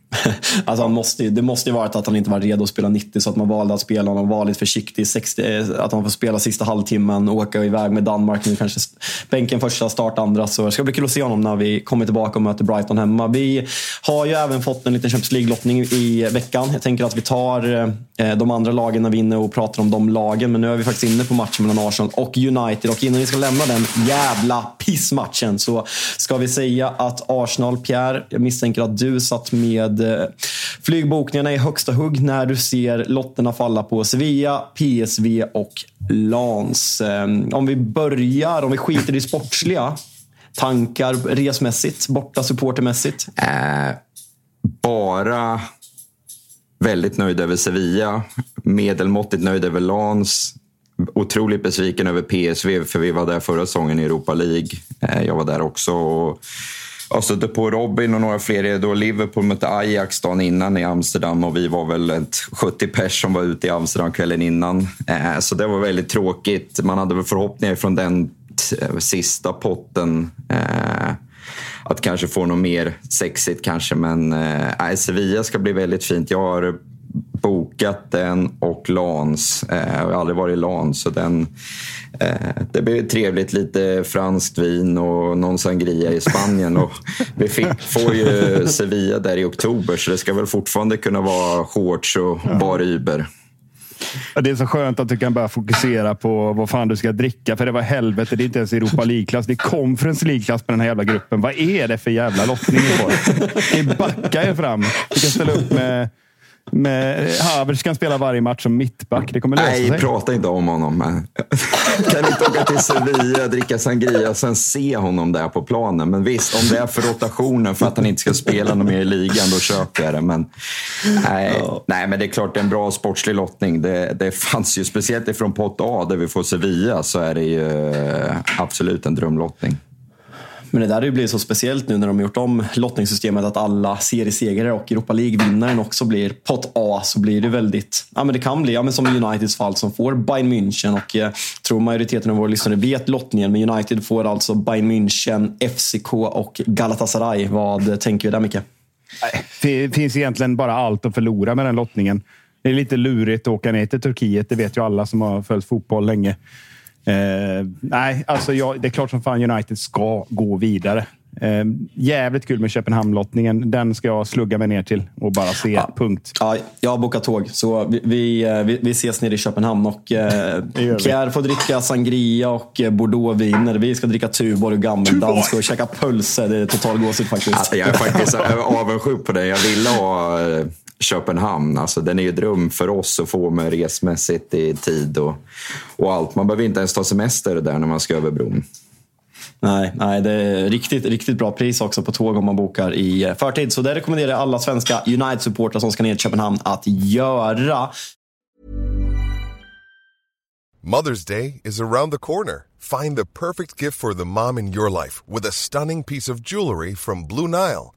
alltså han måste, det måste ju varit att han inte var redo att spela 90 så att man valde att spela honom, var lite försiktig. 60, eh, att han får spela sista halvtimmen, åka iväg med Danmark nu kanske bänken första, start andra. Så det ska bli kul att se honom när vi kommer tillbaka och möter Brighton hemma. Vi har ju även fått en liten Champions League-lottning i veckan. Jag tänker att vi tar eh, de andra lagen när vi är inne och pratar om de lagen. Men nu är vi faktiskt inne på matchen mellan Arsenal och United. Och innan vi ska lämna den jävla pissmatchen så ska vi säga att Arsenal, Pierre, jag misstänker att du satt med med eh, flygbokningarna i högsta hugg när du ser lotterna falla på Sevilla, PSV och Lans. Eh, om vi börjar, om vi skiter i sportsliga tankar resmässigt, borta supportermässigt? Äh, bara väldigt nöjd över Sevilla. Medelmåttigt nöjd över Lans. otroligt besviken över PSV, för vi var där förra säsongen i Europa League. Jag var där också. Och jag stötte på Robin och några fler. Då Liverpool mötte Ajax dagen innan i Amsterdam och vi var väl ett 70 pers som var ute i Amsterdam kvällen innan. Eh, så det var väldigt tråkigt. Man hade väl förhoppningar från den eh, sista potten eh, att kanske få något mer sexigt kanske. Men äh, Sevilla ska bli väldigt fint. Jag har bokat den och Lans. Eh, jag har aldrig varit i Lans. Så den, eh, det blir trevligt. Lite franskt vin och någon sangria i Spanien. Och vi fick, får ju Sevilla där i oktober så det ska väl fortfarande kunna vara shorts och bar Uber. Det är så skönt att du kan börja fokusera på vad fan du ska dricka. För det var helvete, det är inte ens Europa League-klass. Det är Conference League-klass på den här jävla gruppen. Vad är det för jävla lottning ni får? Ni backar er fram. Du kan ställa upp med med Havertz kan spela varje match som mittback. Det kommer lösa Nej, sig. Nej, prata inte om honom. kan inte åka till Sevilla, dricka sangria och sen se honom där på planen. Men visst, om det är för rotationen för att han inte ska spela något mer i ligan, då köper jag det. Men nej, nej men det är klart det är en bra sportslig lottning. Det, det fanns ju, speciellt ifrån pott A där vi får Sevilla, så är det ju eh, absolut en drömlottning. Men det där har ju blivit så speciellt nu när de har gjort om lottningssystemet att alla seriesegrare och Europa League-vinnaren också blir pot A. Så blir det väldigt, ja men det kan bli, ja, men som Uniteds fall som får Bayern München och jag tror majoriteten av våra lyssnare vet lottningen. Men United får alltså Bayern München, FCK och Galatasaray. Vad tänker vi där Micke? Det finns egentligen bara allt att förlora med den lottningen. Det är lite lurigt att åka ner till Turkiet. Det vet ju alla som har följt fotboll länge. Eh, nej, alltså jag, det är klart som fan United ska gå vidare. Eh, jävligt kul med Köpenhamn-lottningen. Den ska jag slugga mig ner till och bara se. Ja. Punkt. Ja, jag har bokat tåg, så vi, vi, eh, vi, ses nere i Köpenhamn. Och, eh, Pierre får dricka sangria och eh, bordeauxviner. Vi ska dricka Tuborg och gammeldansk och käka pölse. Det är total gåshud faktiskt. Alltså, jag är faktiskt avundsjuk på det. Jag ville ha Köpenhamn. Alltså, den är ju dröm för oss att få med resmässigt i tid och, och allt. Man behöver inte ens ta semester där när man ska över bron. Nej, nej, det är riktigt, riktigt bra pris också på tåg om man bokar i eh, förtid. Så det rekommenderar jag alla svenska United-supportrar som ska ner till Köpenhamn att göra. Mother's Day is around the corner. Find the perfect gift for the mom in your life with a stunning piece of jewelry from Blue Nile.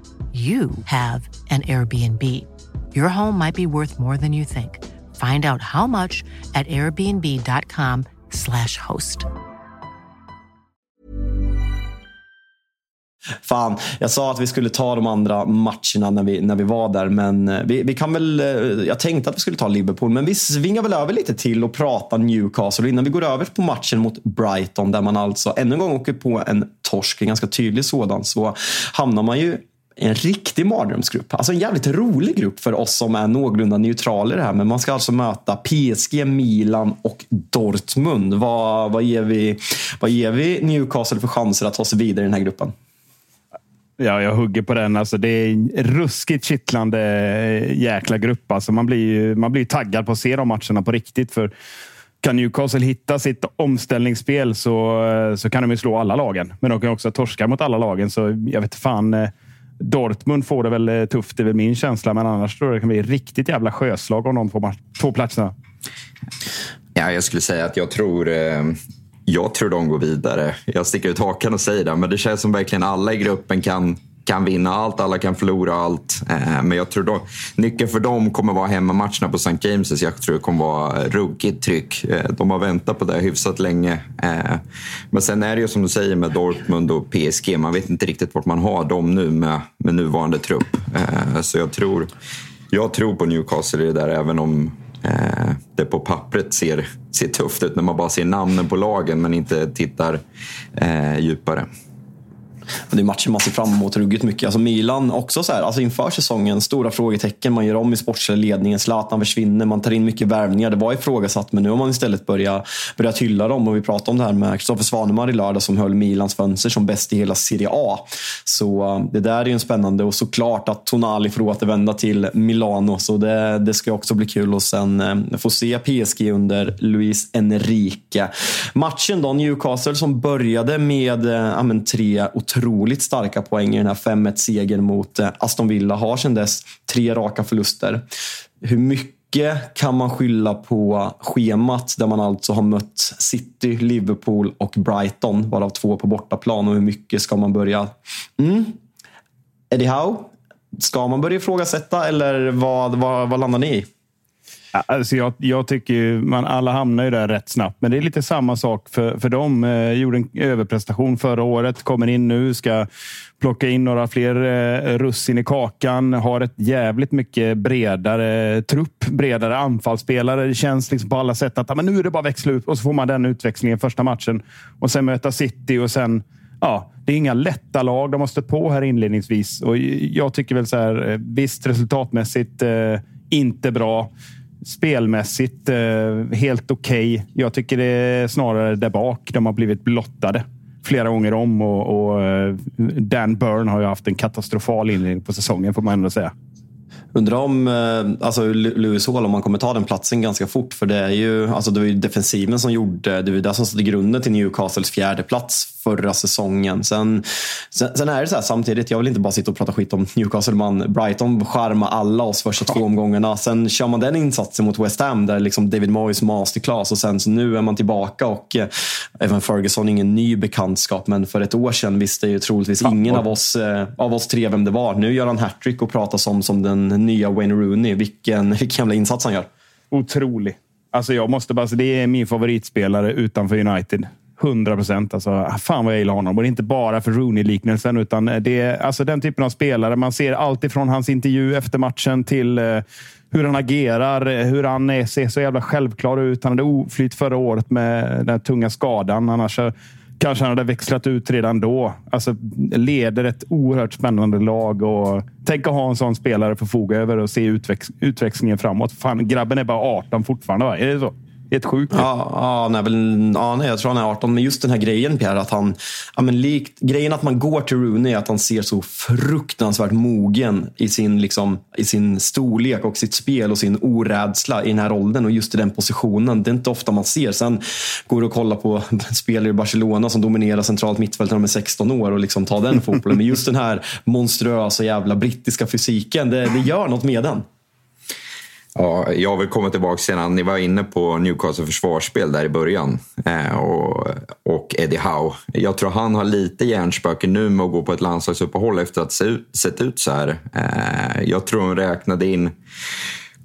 you have an Airbnb. Your home might be worth more than you think. Find out how much at airbnb.com slash host. Fan, jag sa att vi skulle ta de andra matcherna när vi, när vi var där. Men eh, vi, vi kan väl, eh, jag tänkte att vi skulle ta Liverpool, men vi svingar väl över lite till och pratar Newcastle. Innan vi går över på matchen mot Brighton, där man alltså ännu en gång åker på en torsk, en ganska tydlig sådan, så hamnar man ju en riktig mardrömsgrupp. Alltså en jävligt rolig grupp för oss som är någorlunda neutrala i det här. Men man ska alltså möta PSG, Milan och Dortmund. Vad, vad, ger, vi, vad ger vi Newcastle för chanser att ta sig vidare i den här gruppen? Ja, jag hugger på den. Alltså, det är en ruskigt kittlande eh, jäkla grupp. Alltså, man, blir, man blir taggad på att se de matcherna på riktigt. För kan Newcastle hitta sitt omställningsspel så, eh, så kan de ju slå alla lagen. Men de kan också torska mot alla lagen. Så jag vet fan eh, Dortmund får det väl eh, tufft, det är väl min känsla. Men annars tror jag det kan bli riktigt jävla sjöslag om de två, två platserna. Ja, jag skulle säga att jag tror, eh, jag tror de går vidare. Jag sticker ut hakan och säger det, men det känns som verkligen alla i gruppen kan kan vinna allt, alla kan förlora allt. Eh, men jag tror då, nyckeln för dem kommer vara hemmamatcherna på St. James'. Jag tror det kommer vara ruggigt tryck. Eh, de har väntat på det hyfsat länge. Eh, men sen är det ju som du säger med Dortmund och PSG. Man vet inte riktigt vart man har dem nu med, med nuvarande trupp. Så jag tror, jag tror på Newcastle i det där, även om det på pappret ser, ser tufft ut när man bara ser namnen på lagen men inte tittar djupare. Det är matcher man ser fram emot ruggigt mycket. Alltså Milan också så här, alltså inför säsongen, stora frågetecken. Man gör om i sportsliga ledningen, Zlatan försvinner, man tar in mycket värvningar. Det var ifrågasatt, men nu har man istället börjat, börjat hylla dem. Och vi pratade om det här med Kristoffer Svanemar i lördag som höll Milans fönster som bäst i hela Serie A. Så eh, det där är ju en spännande och såklart att Tonali får återvända till Milano. Så det, det ska också bli kul och sen eh, få se PSG under Luis Enrique. Matchen då, Newcastle som började med uh, tre otroligt otroligt starka poäng i den här 5-1-segern mot eh, Aston Villa. Har sedan dess tre raka förluster. Hur mycket kan man skylla på schemat där man alltså har mött City, Liverpool och Brighton, varav två på bortaplan. Och hur mycket ska man börja... Mm. Eddie Howe, ska man börja ifrågasätta eller vad, vad, vad landar ni i? Alltså jag, jag tycker man alla hamnar ju där rätt snabbt, men det är lite samma sak för, för dem. Eh, gjorde en överprestation förra året, kommer in nu, ska plocka in några fler eh, russin i kakan, har ett jävligt mycket bredare trupp, bredare anfallsspelare. Det känns liksom på alla sätt att men nu är det bara att växla upp och så får man den utväxlingen första matchen och sen möta City och sen Ja, det är inga lätta lag de har stött på här inledningsvis. Och jag tycker väl så här, eh, visst resultatmässigt eh, inte bra spelmässigt eh, helt okej. Okay. Jag tycker det är snarare där bak de har blivit blottade flera gånger om och, och eh, Dan Burn har ju haft en katastrofal inledning på säsongen får man ändå säga. Undrar om eh, alltså Lewis Hall, om man kommer ta den platsen ganska fort. För det är ju, alltså det var ju defensiven som gjorde, det var det som satte grunden till Newcastles fjärde plats förra säsongen. Sen, sen, sen, är det så här samtidigt, jag vill inte bara sitta och prata skit om Newcastle. Man, Brighton charmar alla oss första två omgångarna. Sen kör man den insatsen mot West Ham där liksom David Moyes masterclass och sen så nu är man tillbaka och eh, även Ferguson, ingen ny bekantskap. Men för ett år sedan visste ju troligtvis ingen av oss, eh, av oss tre vem det var. Nu gör han hattrick och pratar som, som den nya Wayne Rooney. Vilken, vilken jävla insats han gör. Otrolig. Alltså jag måste bara, det är min favoritspelare utanför United. 100 procent. Alltså, ah, fan vad jag gillar honom. Och det är inte bara för Rooney-liknelsen, utan eh, det är alltså den typen av spelare. Man ser allt ifrån hans intervju efter matchen till eh, hur han agerar, eh, hur han är, ser så jävla självklar ut. Han hade oflyt förra året med den tunga skadan. Annars kanske han hade växlat ut redan då. Alltså, leder ett oerhört spännande lag. Och tänk att ha en sån spelare att förfoga över och se utväx utväxlingen framåt. Fan, grabben är bara 18 fortfarande, va? Är det så? Helt sjukt. Ja, ja, nej, väl, ja nej, jag tror han är 18. Men just den här grejen Pierre, att han, ja, men likt, grejen att man går till Rooney är att han ser så fruktansvärt mogen i sin, liksom, i sin storlek och sitt spel och sin orädsla i den här åldern och just i den positionen. Det är inte ofta man ser. Sen går du och kollar på spelare i Barcelona som dominerar centralt mittfält när de är 16 år och liksom ta den fotbollen. Men just den här monstruösa jävla brittiska fysiken, det, det gör något med den. Ja, jag vill komma tillbaka sedan. Ni var inne på Newcastle försvarsspel där i början. Eh, och, och Eddie Howe. Jag tror han har lite hjärnspöken nu med att gå på ett landslagsuppehåll efter att ha sett ut så här. Eh, jag tror de räknade in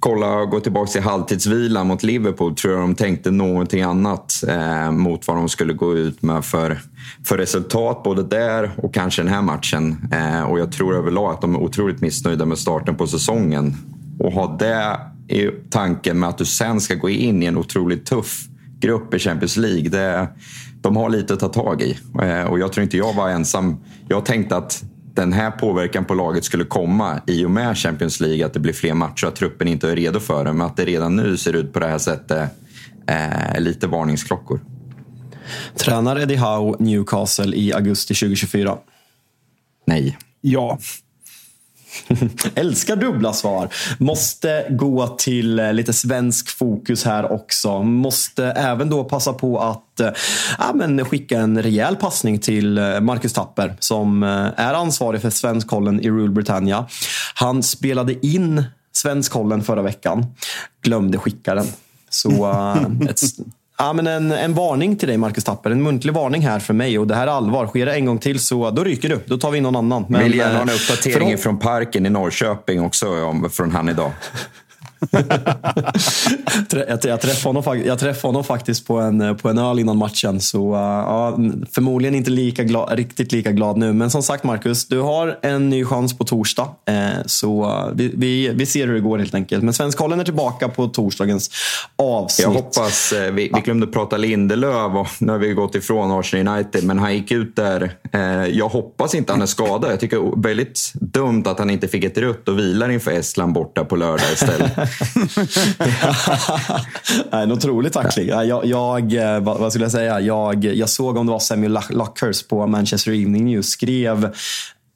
kolla gå tillbaka till halvtidsvilan mot Liverpool tror jag de tänkte någonting annat eh, mot vad de skulle gå ut med för, för resultat både där och kanske den här matchen. Eh, och jag tror överlag att de är otroligt missnöjda med starten på säsongen. Och ha det är tanken med att du sen ska gå in i en otroligt tuff grupp i Champions League. Det, de har lite att ta tag i. Eh, och jag tror inte jag var ensam. Jag tänkte att den här påverkan på laget skulle komma i och med Champions League. Att det blir fler matcher och att truppen inte är redo för det. Men att det redan nu ser ut på det här sättet är lite varningsklockor. Tränar Eddie Howe Newcastle i augusti 2024? Nej. Ja. Älskar dubbla svar. Måste gå till eh, lite svensk fokus här också. Måste även då passa på att eh, ja, men skicka en rejäl passning till eh, Marcus Tapper som är ansvarig för svenskkollen i Rule Britannia. Han spelade in svenskkollen förra veckan. Glömde skicka den. Så ett, Ja, men en, en varning till dig, Marcus Tapper. En muntlig varning här för mig. Och Det här är allvar. Sker det en gång till så då ryker du. Då tar vi in någon annan. Men, Vill gärna ha en uppdatering för... från parken i Norrköping också om, från han idag. jag, träffade honom, jag träffade honom faktiskt på en, på en öl innan matchen. Så uh, ja, förmodligen inte lika glad, riktigt lika glad nu. Men som sagt Marcus, du har en ny chans på torsdag. Eh, så uh, vi, vi, vi, ser hur det går helt enkelt. Men Svenskkollen är tillbaka på torsdagens avsnitt. Jag hoppas, eh, vi, vi glömde prata Lindelöf och nu har vi gått ifrån Arsenal United. Men han gick ut där. Eh, jag hoppas inte han är skadad. Jag tycker väldigt dumt att han inte fick ett rött och vilar inför Estland borta på lördag istället. en otrolig tackling. Jag, jag, eh, vad skulle jag säga? Jag, jag såg om det var Samuel Luckhurst på Manchester Evening News skrev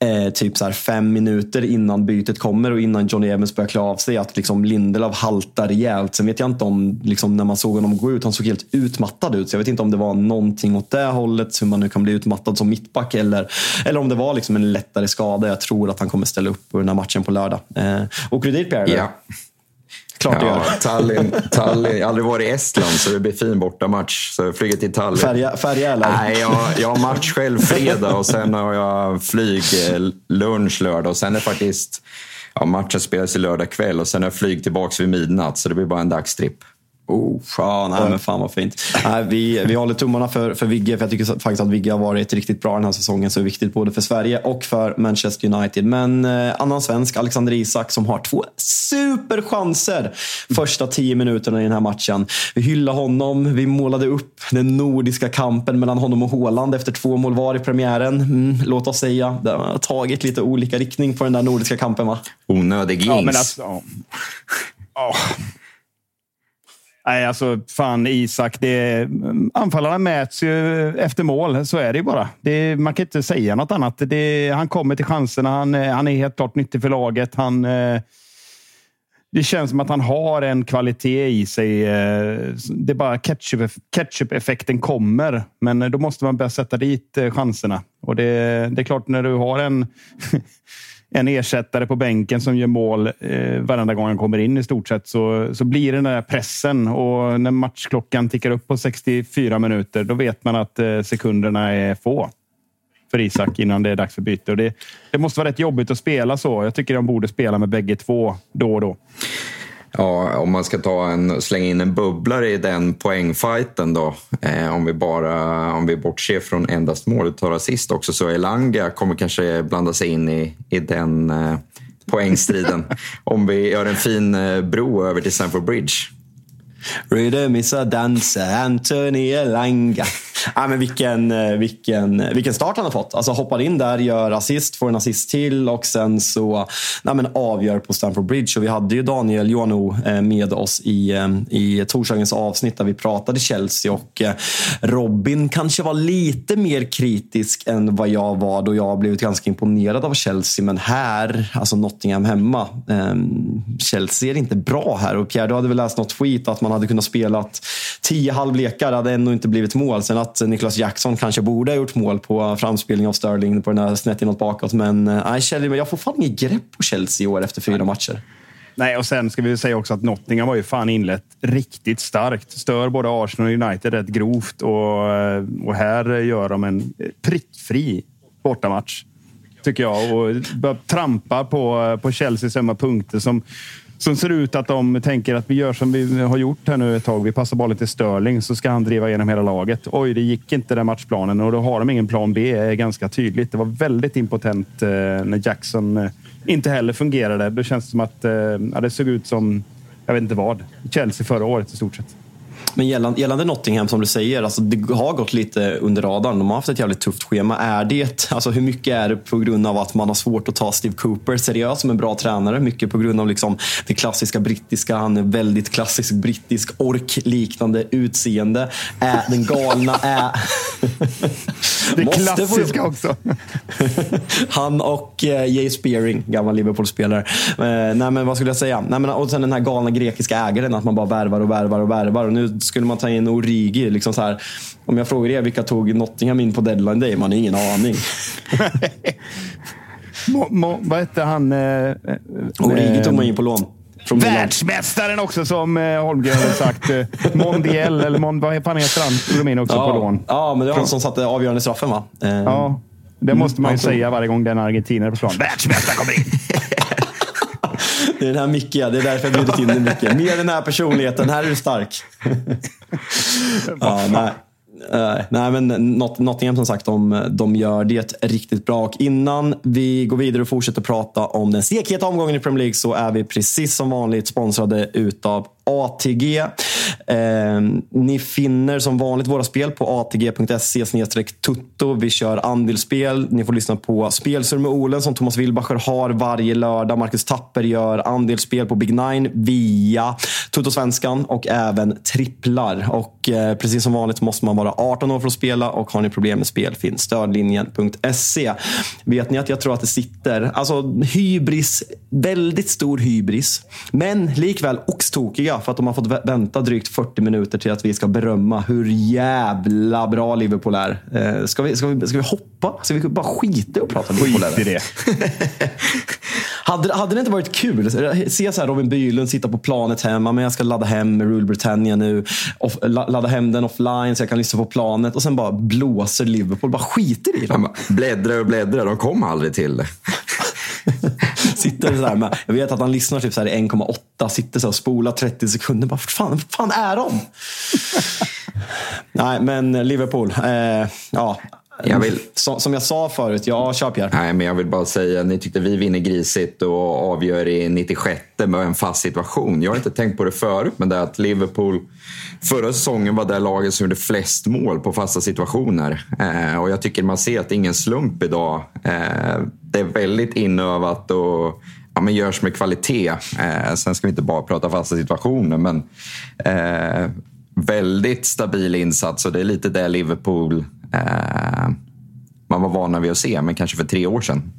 eh, typ så fem minuter innan bytet kommer och innan Johnny Evans börjar klä av sig att liksom Lindelöf haltar rejält. Sen vet jag inte om, liksom, när man såg honom gå ut, han såg helt utmattad ut. Så jag vet inte om det var någonting åt det hållet, hur man nu kan bli utmattad som mittback eller, eller om det var liksom en lättare skada. Jag tror att han kommer ställa upp på den här matchen på lördag. Eh, och kredit Pierre? Ja. Klart ja, gör. Tallinn, Tallinn. Jag har aldrig varit i Estland så det blir fin bortamatch. Så jag flyger till Tallinn. Färja, färja eller? Nej, jag, jag har match själv fredag och sen har jag flyg eh, lunch lördag. Och sen är faktiskt ja, matchen spelas i lördag kväll och sen är jag flyg tillbaka vid midnatt. Så det blir bara en dagstripp. Oh, ja, nej, men fan vad fint. Nej, vi, vi håller tummarna för, för Vigge, för jag tycker faktiskt att Vigge har varit riktigt bra den här säsongen. Så är viktigt både för Sverige och för Manchester United. Men eh, annan svensk, Alexander Isak, som har två superchanser första tio minuterna i den här matchen. Vi hyllar honom. Vi målade upp den nordiska kampen mellan honom och Håland efter två mål var i premiären. Mm, låt oss säga, det har tagit lite olika riktning på den där nordiska kampen va? Onödig jinx. Ja, men alltså, oh. Nej, alltså fan Isak. Det, anfallarna mäts ju efter mål. Så är det ju bara. Det, man kan inte säga något annat. Det, han kommer till chanserna. Han, eh, han är helt klart nyttig för laget. Han, eh, det känns som att han har en kvalitet i sig. Eh, det är bara ketchup-effekten kommer. Men då måste man börja sätta dit chanserna. Och det, det är klart, när du har en en ersättare på bänken som gör mål eh, varenda gång han kommer in i stort sett så, så blir det den där pressen och när matchklockan tickar upp på 64 minuter då vet man att eh, sekunderna är få för Isak innan det är dags för byte. Och det, det måste vara rätt jobbigt att spela så. Jag tycker de borde spela med bägge två då och då. Ja, om man ska ta en, slänga in en bubblare i den poängfighten då. Eh, om vi bara om vi bortser från endast målet och assist också så Elanga kommer kanske blanda sig in i, i den eh, poängstriden. om vi gör en fin eh, bro över till Stamford Bridge. Rhythm is a dancer, Anthony Elanga. Ja, men vilken, eh, vilken, eh, vilken start han har fått. Alltså hoppar in där, gör assist, får en assist till och sen så ja, men avgör på Stamford Bridge. Och vi hade ju Daniel Joano eh, med oss i, i torsdagens avsnitt där vi pratade Chelsea och Robin kanske var lite mer kritisk än vad jag var då jag har blivit ganska imponerad av Chelsea. Men här, alltså Nottingham hemma, ehm, Chelsea är inte bra här. Och Pierre, du hade väl läst något tweet att man hade kunnat spela tio halvlekar, hade ändå inte blivit mål. Sen att att Niklas Jackson kanske borde ha gjort mål på framspelning av Sterling på den här snett inåt bakåt. Men eh, nej, Chelsea, jag får fan inget grepp på Chelsea i år efter fyra matcher. Nej, och sen ska vi säga också att Nottingham har ju fan inlett riktigt starkt. Stör både Arsenal och United rätt grovt och, eh, och här gör de en prickfri bortamatch. Tycker jag. Och börjar trampa på, eh, på Chelseas ömma punkter som som ser ut att de tänker att vi gör som vi har gjort här nu ett tag. Vi passar bollen till Sterling så ska han driva igenom hela laget. Oj, det gick inte den matchplanen och då har de ingen plan B. är ganska tydligt. Det var väldigt impotent eh, när Jackson eh, inte heller fungerade. Det känns som att eh, ja, det såg ut som, jag vet inte vad, Chelsea förra året i stort sett. Men gällande, gällande Nottingham, som du säger, alltså det har gått lite under radarn. De har haft ett jävligt tufft schema. Är det, alltså hur mycket är det på grund av att man har svårt att ta Steve Cooper seriöst som en bra tränare? Mycket på grund av liksom det klassiska brittiska. Han är väldigt klassisk brittisk ork-liknande utseende. Är den galna... Är, Det klassiska också. Han och eh, Jay Spearing, gammal Liverpool-spelare. Eh, nej, men vad skulle jag säga? Nej, men, och sen den här galna grekiska ägaren, att man bara värvar och värvar och värvar. Och nu skulle man ta in Origi. Liksom så här, om jag frågar er, vilka tog Nottingham in på deadline day? Man har ingen aning. Mo, mo, vad hette han? Eh, Origi tog man in på lån. Världsmästaren också, som eh, Holmgren hade sagt. Eh, Mondiel, eller Mon, vad fan heter han? Tog in också på Ja, lån. ja, men det var han som satte avgörande straffen va? Eh, Ja, det måste man ju tog- säga varje gång den argentinare på plan. Världsmästaren kommer in! Det är den här Micke, det är därför jag bjudit in dig Micke. Mer den här personligheten, här är du stark. ja, nej. Eh, nej, men Not- Nottingham som sagt, de, de gör det riktigt bra. Och innan vi går vidare och fortsätter prata om den stekheta omgången i Premier League så är vi precis som vanligt sponsrade utav ATG. Eh, ni finner som vanligt våra spel på atg.se tutto. Vi kör andelsspel. Ni får lyssna på Spelsur med Olen som Thomas Wilbacher har varje lördag. Marcus Tapper gör andelsspel på Big Nine via Tuttosvenskan och även tripplar. Och eh, precis som vanligt måste man vara 18 år för att spela och har ni problem med spel finns stödlinjen.se. Vet ni att jag tror att det sitter, alltså hybris, väldigt stor hybris, men likväl oxtokiga för att de har fått vä- vänta drygt 40 minuter till att vi ska berömma hur jävla bra Liverpool är. Eh, ska, vi, ska, vi, ska vi hoppa? Ska vi bara skita i att prata Liverpool? Skit i det. Hade, hade det inte varit kul? Se så här Robin Bylund sitta på planet hemma, men jag ska ladda hem Rule Britannia nu. Off, la- ladda hem den offline så jag kan lyssna på planet och sen bara blåser Liverpool. Bara skiter i dem. bara, bläddrar och bläddrar, de kom aldrig till det. Sitter så här med, jag vet att han lyssnar typ så här i 1,8, sitter så här och spolar 30 sekunder. Bara, "Vart fan, fan är de? Nej, men Liverpool. Eh, ja. Jag vill- Som, som jag sa förut, ja, kör Pierre. Nej, men jag vill bara säga, ni tyckte vi vinner grisigt och avgör i 96 med en fast situation. Jag har inte tänkt på det förut, men det är att Liverpool förra säsongen var det laget som gjorde flest mål på fasta situationer. Eh, och jag tycker man ser att det är ingen slump idag. Eh, det är väldigt inövat och ja, men görs med kvalitet. Eh, sen ska vi inte bara prata fasta situationer, men eh, väldigt stabil insats och det är lite det Liverpool eh, man var vana vid att se, men kanske för tre år sedan.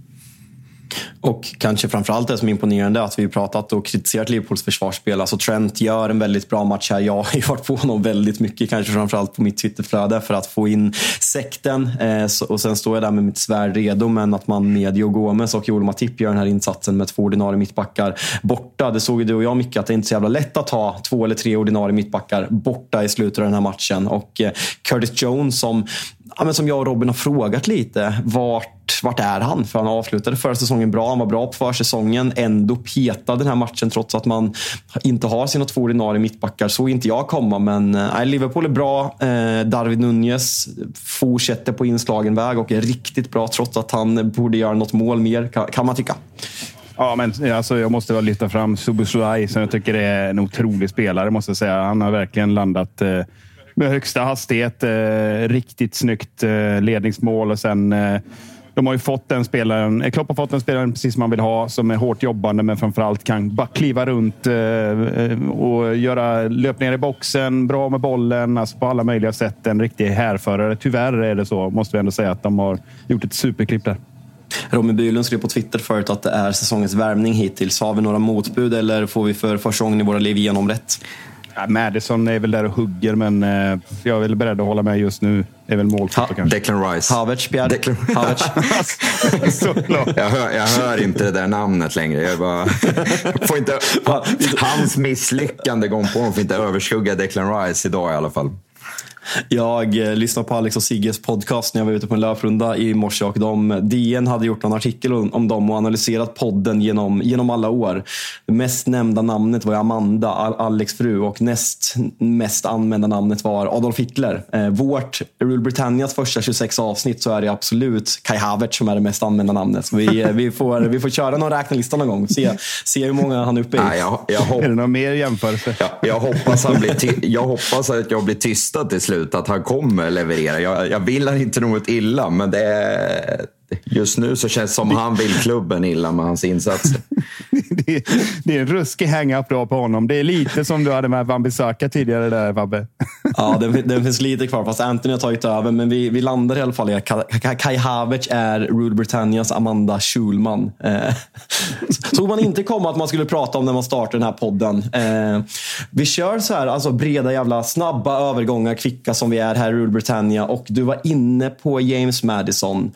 Och kanske framförallt det som är imponerande är att vi pratat och kritiserat Liverpools försvarsspel. Alltså Trent gör en väldigt bra match här. Jag har ju varit på honom väldigt mycket, kanske framförallt på mitt Twitterflöde för att få in sekten. Eh, och sen står jag där med mitt svärd redo, men att man med Joe Gomez och Joel Matip gör den här insatsen med två ordinarie mittbackar borta. Det såg ju du och jag mycket att det är inte är så jävla lätt att ha två eller tre ordinarie mittbackar borta i slutet av den här matchen. Och eh, Curtis Jones som ja, men som jag och Robin har frågat lite. Vart, vart är han? För han avslutade förra säsongen bra. Han var bra på försäsongen. Ändå petad den här matchen trots att man inte har sina två ordinarie mittbackar. Så inte jag komma, men eh, Liverpool är bra. Eh, Darwin Nunez fortsätter på inslagen väg och är riktigt bra trots att han borde göra något mål mer, kan, kan man tycka. Ja, men eh, alltså, jag måste väl lyfta fram Subuslai som jag tycker är en otrolig spelare. måste jag säga. Han har verkligen landat eh, med högsta hastighet. Eh, riktigt snyggt eh, ledningsmål och sen eh, de har ju fått den spelaren, eh, Klopp har fått den spelaren precis som man vill ha, som är hårt jobbande men framförallt kan bara kliva runt eh, eh, och göra löpningar i boxen, bra med bollen, alltså på alla möjliga sätt. En riktig härförare. Tyvärr är det så, måste vi ändå säga, att de har gjort ett superklipp där. Robin Bylund skrev på Twitter förut att det är säsongens värmning hittills. Har vi några motbud eller får vi för första gången i våra liv igenom rätt? Ja, Madison är väl där och hugger, men eh, jag är väl beredd att hålla med just nu. är väl målskytt kanske. Declan Rice. Havertz, Pierre? Declan... Havertz. Jag hör, jag hör inte det där namnet längre. Jag bara, får inte, hans misslyckande gång på gång får inte överskugga Declan Rice idag i alla fall. Jag eh, lyssnade på Alex och Sigges podcast när jag var ute på en löprunda i morse och de, DN hade gjort en artikel om, om dem och analyserat podden genom, genom alla år. Det mest nämnda namnet var Amanda, Al- Alex fru och näst mest använda namnet var Adolf Hitler. Eh, vårt Rule Britannias första 26 avsnitt så är det absolut Kai Havertz som är det mest använda namnet. Så vi, eh, vi, får, vi får köra någon räknelista någon gång och se, se hur många han är uppe i. Nej, jag, jag, hopp, Är det någon mer jämförelse? jag, jag, hoppas han blir ty, jag hoppas att jag blir tystad till slut, att han kommer leverera. Jag, jag vill han inte något illa, men det är, just nu så känns det som han vill klubben illa med hans insatser. det, det är en ruskig hang-up på honom. Det är lite som du hade med Wan-Bissaka tidigare där, Fabbe. ja, den, den, finns lite kvar, fast Anthony har tagit över. Men vi, vi landar i alla fall i att Kai Havertz är Rule Britannias Amanda Schulman. Eh, såg man inte komma att man skulle prata om när man startade den här podden. Eh, vi kör så här, alltså breda jävla snabba övergångar, kvicka som vi är här i Rule Britannia. Och du var inne på James Madison.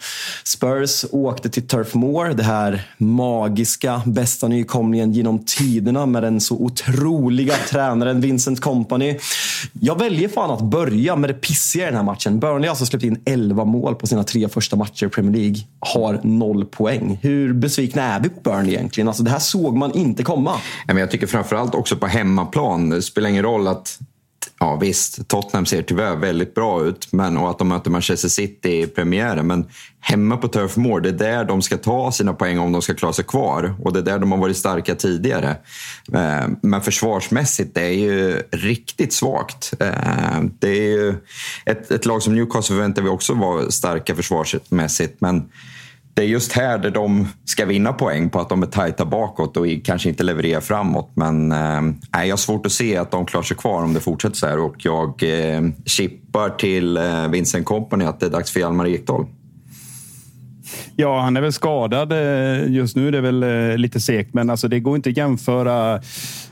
Spurs åkte till Turf Moor, det här magiska, bästa nykomlingen genom tiderna med den så otroliga tränaren Vincent Company. Jag väljer fan att börja med det pissiga i den här matchen. Burnley har alltså släppt in 11 mål på sina tre första matcher i Premier League. Har noll poäng. Hur besvikna är vi på Burnley egentligen? Alltså, det här såg man inte komma. Jag tycker framförallt också på hemmaplan. Det spelar ingen roll att Ja visst, Tottenham ser tyvärr väldigt bra ut men, och att de möter Manchester City i premiären. Men hemma på Turf Moor, det är där de ska ta sina poäng om de ska klara sig kvar. Och det är där de har varit starka tidigare. Eh, men försvarsmässigt, det är ju riktigt svagt. Eh, det är ju ett, ett lag som Newcastle förväntar vi också vara starka försvarsmässigt. Men det är just här där de ska vinna poäng på att de är tajta bakåt och kanske inte levererar framåt. Men eh, jag har svårt att se att de klarar sig kvar om det fortsätter så här och jag eh, chippar till eh, Vincent Company att det är dags för Hjalmar Ekdal. Ja, han är väl skadad eh, just nu. Det är väl eh, lite segt, men alltså, det går inte att jämföra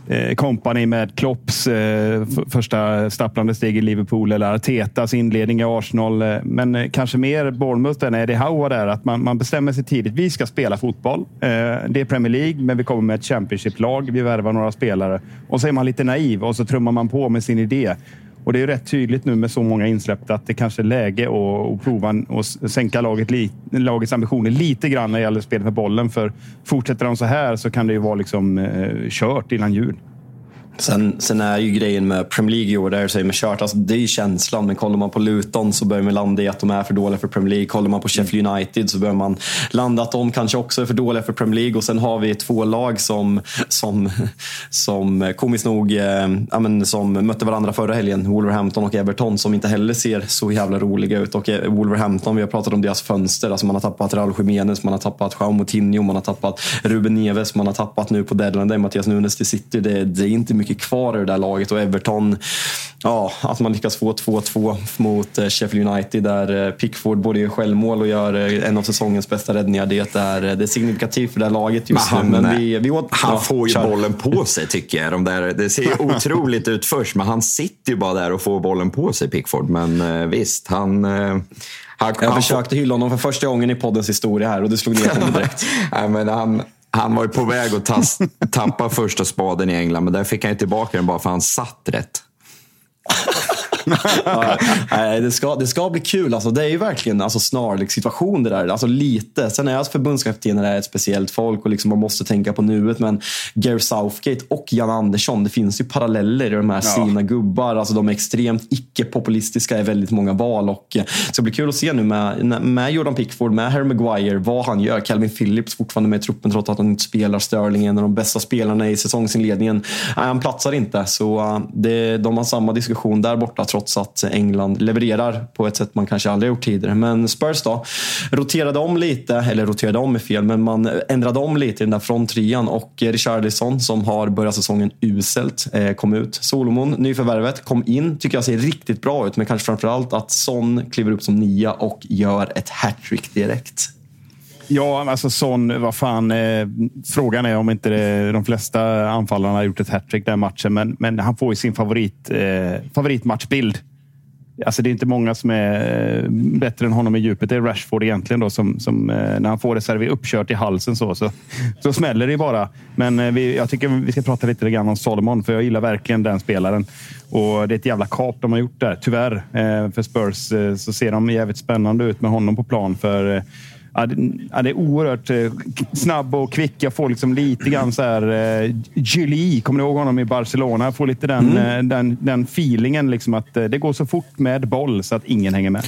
Eh, kompani med Klopps eh, första stapplande steg i Liverpool eller Artetas inledning i Arsenal. Eh, men eh, kanske mer Bournemouth än Eddie Howe där. Att man, man bestämmer sig tidigt. Vi ska spela fotboll. Eh, det är Premier League, men vi kommer med ett Championship-lag. Vi värvar några spelare och så är man lite naiv och så trummar man på med sin idé. Och det är rätt tydligt nu med så många insläppta att det kanske är läge att, att prova och sänka laget, lagets ambitioner lite grann när det gäller spelet med bollen. För fortsätter de så här så kan det ju vara liksom, eh, kört innan jul. Sen, sen är ju grejen med Premier League i år, där säger med kört, alltså det är ju känslan. Men kollar man på Luton så börjar man landa i att de är för dåliga för Premier League. Kollar man på Sheffield United så börjar man landa att de kanske också är för dåliga för Premier League. Och sen har vi två lag som, som, som komiskt nog eh, ja, men, som mötte varandra förra helgen. Wolverhampton och Everton som inte heller ser så jävla roliga ut. Och eh, Wolverhampton, vi har pratat om deras fönster. Alltså man har tappat Raúl Jiménez, man har tappat João Moutinho, man har tappat Ruben Neves, man har tappat nu på deadline day Mattias Nunes till City. Det, det är inte mycket kvar i det där laget och Everton, ja, att man lyckas få 2-2 mot eh, Sheffield United där eh, Pickford både gör självmål och gör eh, en av säsongens bästa räddningar. Det är, det är signifikativt för det här laget just men han, nu. Men vi, vi åt, han ja, får ju kör. bollen på sig tycker jag. De där, det ser otroligt ut först, men han sitter ju bara där och får bollen på sig, Pickford. Men visst, han... Han, jag han försökte hylla honom för första gången i poddens historia här och det slog ner honom direkt. Nej, men han, han var ju på väg att tas, tappa första spaden i England, men där fick han ju tillbaka den bara för att han satt rätt. ja, det, ska, det ska bli kul. Alltså, det är ju verkligen alltså, snarlik situation det där. Alltså, lite. Sen är alltså förbundskaptener ett speciellt folk och liksom man måste tänka på nuet. Men Gary Southgate och Jan Andersson, det finns ju paralleller i de här ja. sina gubbar. Alltså, de är extremt icke-populistiska i väldigt många val. Och, eh, så det blir kul att se nu med, med Jordan Pickford, med Harry Maguire, vad han gör. Calvin Phillips fortfarande med i truppen trots att han inte spelar. Sterling, en av de bästa spelarna i säsongsinledningen. Nej, han platsar inte. Så uh, det, de har samma diskussion där borta trots att England levererar på ett sätt man kanske aldrig gjort tidigare. Men Spurs då, roterade om lite, eller roterade om är fel, men man ändrade om lite i den där fronttrian och Richarlison som har börjat säsongen uselt eh, kom ut. Solomon, nyförvärvet, kom in, tycker jag ser riktigt bra ut, men kanske framförallt att Son kliver upp som nia och gör ett hattrick direkt. Ja, alltså Son, vad fan. Eh, frågan är om inte det, de flesta anfallarna har gjort ett hattrick den matchen. Men, men han får ju sin favorit, eh, favoritmatchbild. Alltså det är inte många som är eh, bättre än honom i djupet. Det är Rashford egentligen då som, som eh, när han får det serverat uppkört i halsen så, så, så smäller det bara. Men eh, vi, jag tycker vi ska prata lite grann om Solomon, för jag gillar verkligen den spelaren. Och det är ett jävla kap de har gjort där, tyvärr. För Spurs så ser de jävligt spännande ut med honom på plan. För Ja, det, är oerhört eh, snabb och kvick. Jag får liksom lite grann så här... Eh, Julie, kommer ni ihåg honom i Barcelona? Jag får lite den, mm. Eh, den, den feelingen. Liksom att det går så fort med boll så att ingen hänger med.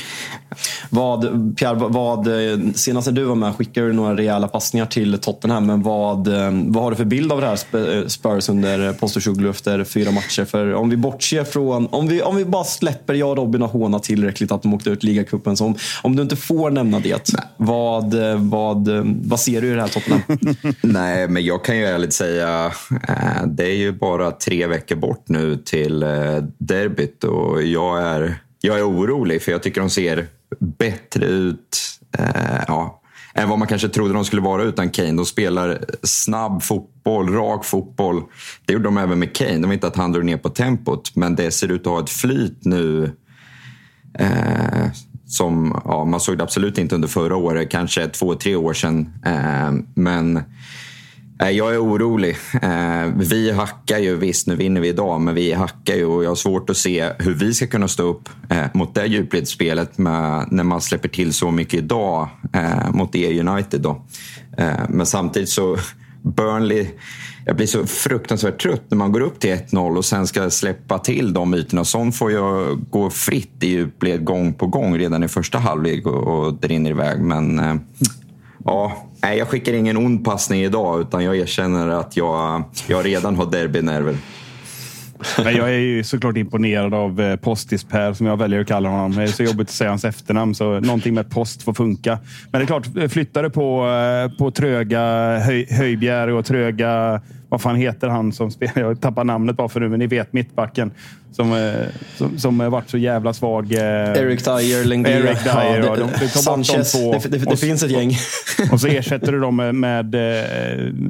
Vad, Pierre, vad, senast när du var med skickade du några rejäla passningar till Tottenham. Men vad, vad har du för bild av det här Spurs under Postecoglou efter fyra matcher? För om vi bortser från, om vi, om vi bara släpper jag och Robin och håna tillräckligt att de åkte ut ligacupen. Om, om du inte får nämna det, vad, vad, eh, eh, vad ser du i det här Tottenham? Nej, men jag kan ju ärligt säga, eh, det är ju bara tre veckor bort nu till derbyt och jag är, jag är orolig för jag tycker de ser bättre ut ja, än vad man kanske trodde de skulle vara utan Kane. De spelar snabb fotboll, rak fotboll. Det gjorde de även med Kane. De vet inte att han drog ner på tempot, men det ser ut att ha ett flyt nu eh, som ja, man såg det absolut inte under förra året, kanske två, tre år sedan. Eh, men eh, jag är orolig. Eh, vi hackar ju, visst nu vinner vi idag, men vi hackar ju och jag har svårt att se hur vi ska kunna stå upp eh, mot det djupledsspelet när man släpper till så mycket idag eh, mot det United. Då. Eh, men samtidigt så Burnley jag blir så fruktansvärt trött när man går upp till 1-0 och sen ska släppa till de ytorna. Sånt får jag gå fritt i djupled gång på gång redan i första halvlek och, och det rinner iväg. Men eh, ja, jag skickar ingen ond passning idag utan jag erkänner att jag, jag redan har derbynerver. Men jag är ju såklart imponerad av eh, Postis-Per som jag väljer att kalla honom. Det är så jobbigt att säga hans efternamn, så någonting med post får funka. Men det är klart, flyttade på, eh, på tröga höj, Höjbjer och tröga... Vad fan heter han som spelar? Jag tappar namnet bara för nu, men ni vet mittbacken. Som, eh, som, som varit så jävla svag. Eric Dyer, Lengdia. Eric Dyer, ja, det, de, de Sanchez. Det, det, det, och, finns ett gäng. och så ersätter du dem med, med,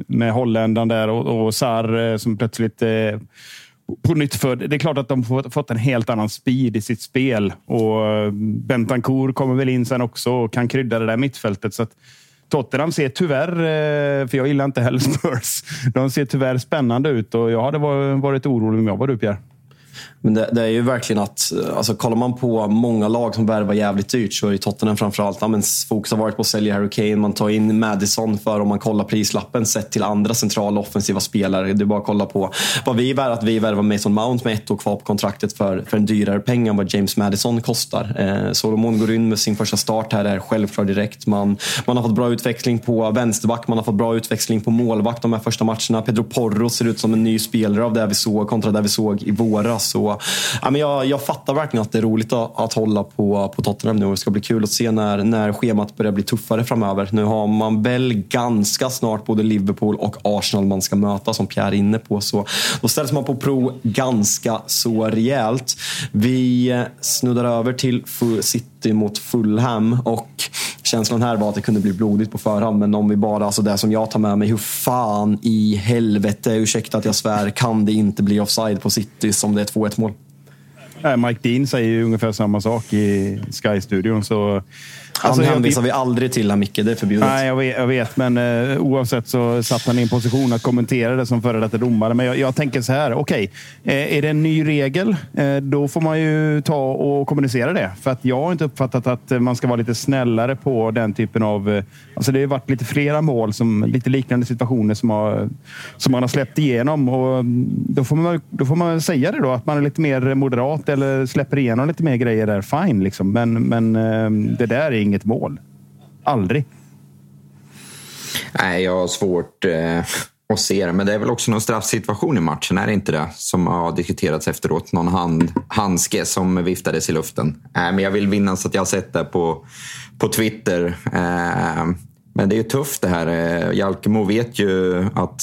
med holländaren där och, och Sar som plötsligt på nytt för Det är klart att de har fått en helt annan speed i sitt spel. Och eh, Bentancourt kommer väl in sen också och kan krydda det där mittfältet. Så att Tottenham ser tyvärr, eh, för jag gillar inte heller Spurs, de ser tyvärr spännande ut och jag hade varit orolig om jag var du Pierre. Men det, det, är ju verkligen att, eh, alltså, kollar man på många lag som värvar jävligt dyrt så är ju Tottenham framförallt. Ja, men fokus har varit på att sälja Harry Kane. Man tar in Madison för om man kollar prislappen sett till andra centrala offensiva spelare. Det är bara att kolla på vad vi värvar. Att vi värvar Mason Mount med ett år kvar på kontraktet för, för en dyrare peng än vad James Madison kostar. Eh, Solomon går in med sin första start här, är självklar direkt. Man, man har fått bra utväxling på vänsterback, man har fått bra utväxling på målvakt de här första matcherna. Pedro Porro ser ut som en ny spelare av det vi såg kontra det vi såg i våras. Så ja, men jag, jag fattar verkligen att det är roligt att, att hålla på, på Tottenham nu. Det ska bli kul att se när, när schemat börjar bli tuffare framöver. Nu har man väl ganska snart både Liverpool och Arsenal man ska möta, som Pierre är inne på. Så då ställs man på prov ganska så rejält. Vi snuddar över till City mot Fulham och känslan här var att det kunde bli blodigt på förhand. Men om vi bara, alltså det som jag tar med mig, hur fan i helvete, ursäkta att jag svär, kan det inte bli offside på City som det är 2-1 mål? Mike Dean säger ju ungefär samma sak i Sky-studion. Så han alltså, hänvisar vi aldrig till här, Micke. Det är förbjudet. Nej, jag vet. Jag vet men uh, oavsett så satt han i en position att kommentera det som före detta domare. Men jag, jag, tänker så här. Okej, okay, uh, är det en ny regel? Uh, då får man ju ta och kommunicera det. För att jag har inte uppfattat att man ska vara lite snällare på den typen av... Alltså det har varit lite flera mål, som, lite liknande situationer som, har, som man har släppt igenom. Och mm, då, får man, då får man säga det då, att man är lite mer moderat eller släpper igenom lite mer grejer där. Fine, liksom. men, men det där är inget mål. Aldrig. Nej, jag har svårt eh, att se det. Men det är väl också någon straffsituation i matchen, är det inte det? Som har diskuterats efteråt. Någon hand, handske som viftades i luften. Eh, men jag vill minnas att jag har sett det på, på Twitter. Eh, men det är ju tufft det här. Eh, Jalkemo vet ju att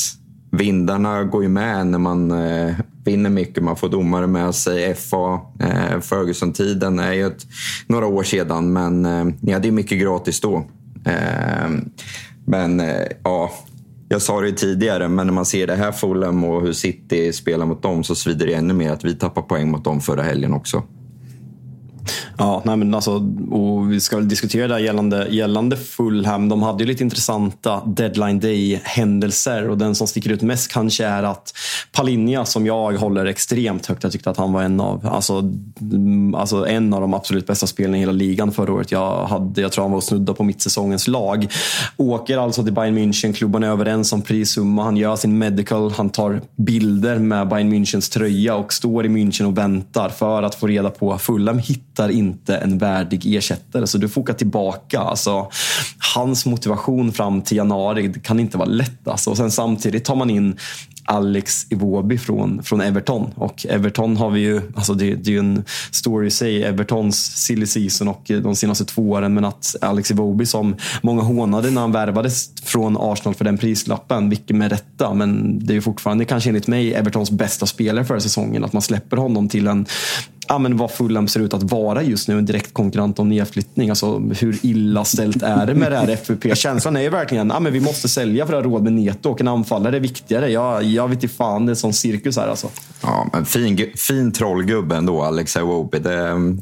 vindarna går ju med när man eh, vinner mycket. Man får domare med sig. FA, eh, Ferguson-tiden är ju ett, några år sedan, men eh, ni hade ju mycket gratis då. Eh, men eh, ja, jag sa det ju tidigare, men när man ser det här Fulham och hur City spelar mot dem så svider det ännu mer att vi tappar poäng mot dem förra helgen också. Ja, nej men alltså, och vi ska väl diskutera det gällande, gällande Fulham. De hade ju lite intressanta deadline day-händelser och den som sticker ut mest kanske är att Palinja, som jag håller extremt högt, jag tyckte att han var en av, alltså, mm, alltså en av de absolut bästa spelarna i hela ligan förra året. Jag, hade, jag tror han var och snudda på mittsäsongens lag. Åker alltså till Bayern München, klubban är överens om prissumma. Han gör sin medical, han tar bilder med Bayern Münchens tröja och står i München och väntar för att få reda på Fulham hittar inte inte en värdig ersättare. Så du får åka tillbaka. Alltså, hans motivation fram till januari kan inte vara lätt. Alltså. Och sen samtidigt tar man in Alex Iwobi från, från Everton. Och Everton har vi ju, alltså det, det är ju en story i sig, Evertons silly season och de senaste två åren. Men att Alex Iwobi som många hånade när han värvades från Arsenal för den prislappen, vilket med rätta. Men det är ju fortfarande kanske enligt mig Evertons bästa spelare för säsongen. Att man släpper honom till en ja, men vad Fulham ser ut att vara just nu, en direkt konkurrent om nedflyttning. Alltså, hur illa ställt är det med det här FUP? Känslan är ju verkligen att ja, vi måste sälja för att ha råd med Neto och en anfallare är viktigare. Jag, jag vet inte fan, det är en sån cirkus här alltså. Ja, men fin, fin trollgubbe ändå, Alex Iwobi. Det,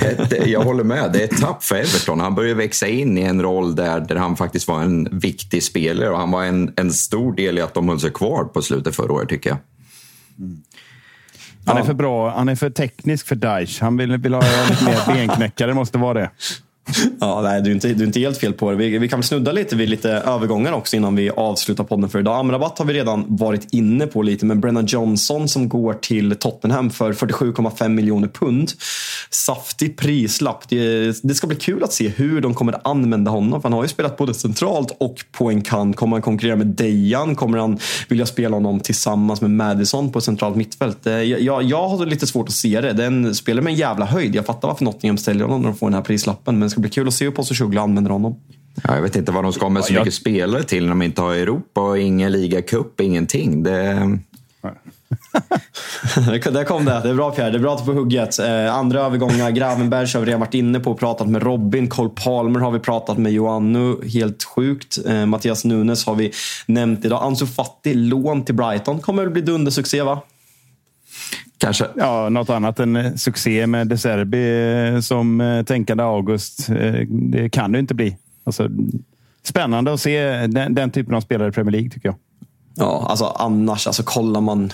det, det, jag håller med. Det är ett tapp för Everton. Han börjar växa in i en roll där, där han faktiskt var en viktig spelare och han var en, en stor del i att de höll sig kvar på slutet förra året, tycker jag. Mm. Han är för bra. Han är för teknisk för Daesh. Han vill, vill ha lite mer benknäckare. måste vara det. Ja, nej, du, är inte, du är inte helt fel på det. Vi, vi kan väl snudda lite vid lite övergångar också innan vi avslutar podden för idag. Amrabat har vi redan varit inne på lite, men Brennan Johnson som går till Tottenham för 47,5 miljoner pund. Saftig prislapp. Det, det, ska bli kul att se hur de kommer använda honom. För han har ju spelat både centralt och på en kant. Kommer han konkurrera med Dejan? Kommer han vilja spela honom tillsammans med Madison på centralt mittfält? Eh, jag, jag, jag har lite svårt att se det. Den spelar med en jävla höjd. Jag fattar varför Nottingham ställer honom när de får den här prislappen. Men ska bli kul att se hur Postecoglou använder honom. Ja, jag vet inte vad de ska med så mycket spelare till när de inte har Europa och ingen ligacup, ingenting. Det... Där kom det. Det är bra Pierre. Det är bra att du får hugget. Eh, andra övergångar. Gravenberg har vi redan varit inne på och pratat med Robin. Cole Palmer har vi pratat med Joannu. Helt sjukt. Eh, Mattias Nunes har vi nämnt idag. Ansu Fati, lån till Brighton. Kommer väl bli dundersuccé va? Kanske. Ja, något annat än eh, succé med De Serbi eh, som eh, tänkande August. Det kan det inte bli. Alltså, spännande att se den, den typen av spelare i Premier League tycker jag. Ja, alltså annars, alltså kollar man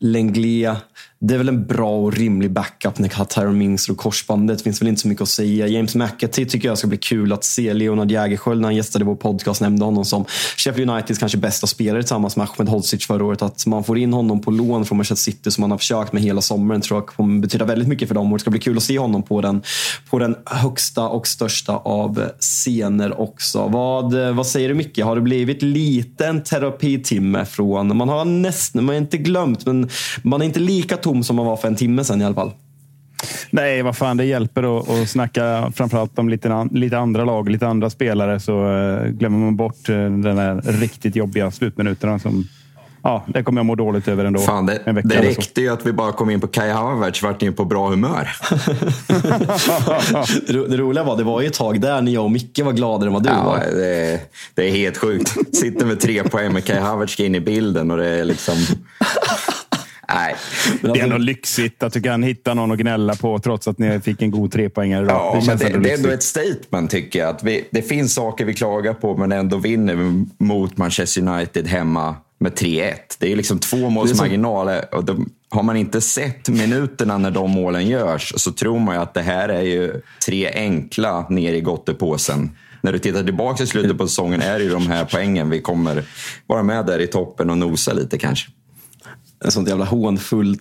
Lenglia, det är väl en bra och rimlig backup när Tyron Mings och korsbandet. Det finns väl inte så mycket att säga. James McAtee tycker jag ska bli kul att se. Leonard Jägerskiöld när han gästade vår podcast nämnde honom som Sheffield Uniteds kanske bästa spelare tillsammans med Ahmed Hodzic förra året. Att man får in honom på lån från Manchester City som man har försökt med hela sommaren tror jag kommer betyda väldigt mycket för dem. Och det ska bli kul att se honom på den, på den högsta och största av scener också. Vad, vad säger du Micke? Har det blivit lite terapitimme från... Man har nästan, man har inte glömt, men man är inte lika tom som man var för en timme sedan i alla fall. Nej, vad fan, det hjälper att, att snacka framförallt om lite, lite andra lag, lite andra spelare så uh, glömmer man bort uh, den där riktigt jobbiga slutminuterna som Ja, det kommer jag må dåligt över ändå. Fan, det, det räckte ju att vi bara kom in på Kai Havertz vart ni på bra humör. det roliga var, det var ju ett tag där när jag och Micke var gladare än vad du ja, var. Det, det är helt sjukt. Sitter med tre poäng med Kai Havertz ska in i bilden och det är liksom... Nej. Det är ändå lyxigt att du kan hitta någon att gnälla på trots att ni fick en god trepoängare idag. Ja, det, men det, det är ändå ett statement tycker jag. Att vi, det finns saker vi klagar på men ändå vinner vi mot Manchester United hemma med 3-1. Det är liksom två måls marginal. Och de, har man inte sett minuterna när de målen görs så tror man ju att det här är ju tre enkla ner i gottepåsen. När du tittar tillbaka i slutet på säsongen är det ju de här poängen vi kommer vara med där i toppen och nosa lite kanske. En sånt jävla hånfullt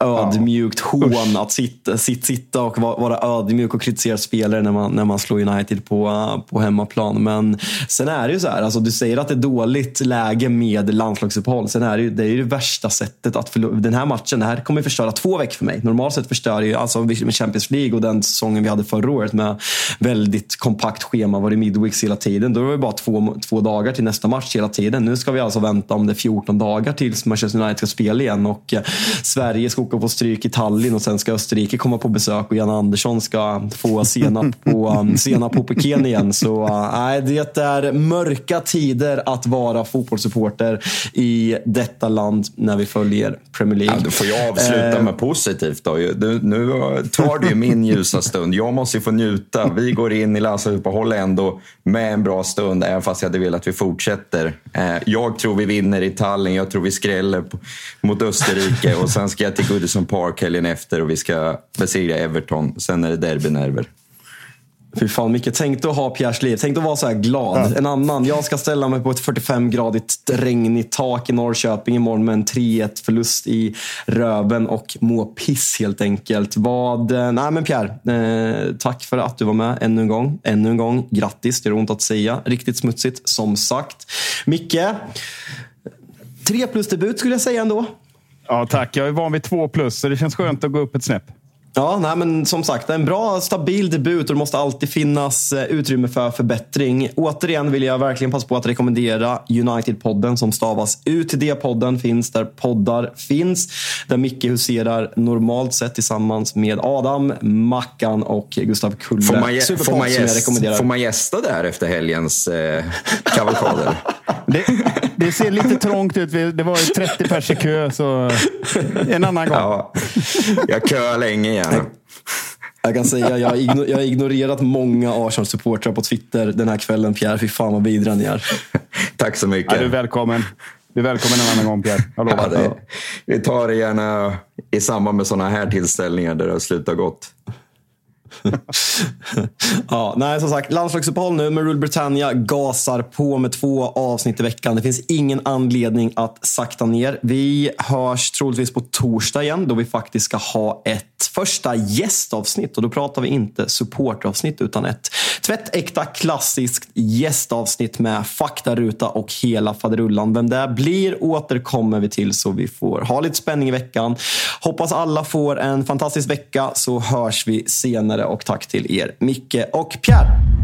ödmjukt hån att sitta, sitta, sitta och vara ödmjuk och kritisera spelare när man, när man slår United på, på hemmaplan. Men sen är det ju så här, alltså du säger att det är dåligt läge med landslagsuppehåll. Sen är det ju det, är ju det värsta sättet att förlora. Den här matchen, det här kommer förstöra två veckor för mig. Normalt sett förstör det ju, alltså med Champions League och den säsongen vi hade förra året med väldigt kompakt schema, var det midweeks hela tiden. Då var det bara två, två dagar till nästa match hela tiden. Nu ska vi alltså vänta om det är 14 dagar tills Manchester United ska spela igen och eh, Sverige ska åka på stryk i Tallinn och sen ska Österrike komma på besök och Jan Andersson ska få senap på, um, senap på piken igen. Så uh, nej, det är mörka tider att vara fotbollssupporter i detta land när vi följer Premier League. Ja, då får jag avsluta med positivt. Då. Nu, nu tar du min ljusa stund. Jag måste ju få njuta. Vi går in i landslagsuppehåll ändå med en bra stund, även fast jag hade velat att vi fortsätter. Eh, jag tror vi vinner i Tallinn. Jag tror vi skräller mot Österrike och sen ska jag till Goodison Park helgen efter och vi ska besegra Everton. Sen är det derbynerver. Fy fan Micke, tänk dig att ha Pierres liv. Tänk dig att vara så här glad. Ja. En annan, jag ska ställa mig på ett 45-gradigt regnigt tak i Norrköping imorgon med en 3-1 förlust i röven och må piss helt enkelt. Vad, eh, nej men Pierre, eh, tack för att du var med ännu en gång. Ännu en gång, grattis. Det är ont att säga. Riktigt smutsigt, som sagt. Micke, 3 plus debut skulle jag säga ändå. Ja, tack. Jag är van vid 2 plus, så det känns skönt att gå upp ett snäpp. Ja, nej, men som sagt, en bra stabil debut och det måste alltid finnas eh, utrymme för förbättring. Återigen vill jag verkligen passa på att rekommendera United-podden som stavas UTD-podden. Finns där poddar finns. Där Micke huserar normalt sett tillsammans med Adam, Mackan och Gustav Kulle. Får man, får man, gäst, får man gästa där efter helgens eh, kavalkader? det, det, ser lite trångt ut. Det var 30 pers i kö, så en annan gång. Ja, jag köar länge igen gärna. Jag kan säga jag har, jag har ignorerat många Arsenal-supportrar på Twitter den här kvällen. Pierre, fy fan vad vidriga ni är. Tack så mycket. Ja, du är välkommen. Du är välkommen en annan gång Pierre. Jag lovar. Ja, det, vi tar det gärna i samband med sådana här tillställningar där det har slutat gott. ja, nej, som sagt, landslagsuppehåll nu, men Rule Britannia gasar på med två avsnitt i veckan. Det finns ingen anledning att sakta ner. Vi hörs troligtvis på torsdag igen då vi faktiskt ska ha ett första gästavsnitt. Och då pratar vi inte supportavsnitt utan ett tvättäkta klassiskt gästavsnitt med faktaruta och hela faderullan. Vem det blir återkommer vi till så vi får ha lite spänning i veckan. Hoppas alla får en fantastisk vecka så hörs vi senare och tack till er Micke och Pierre.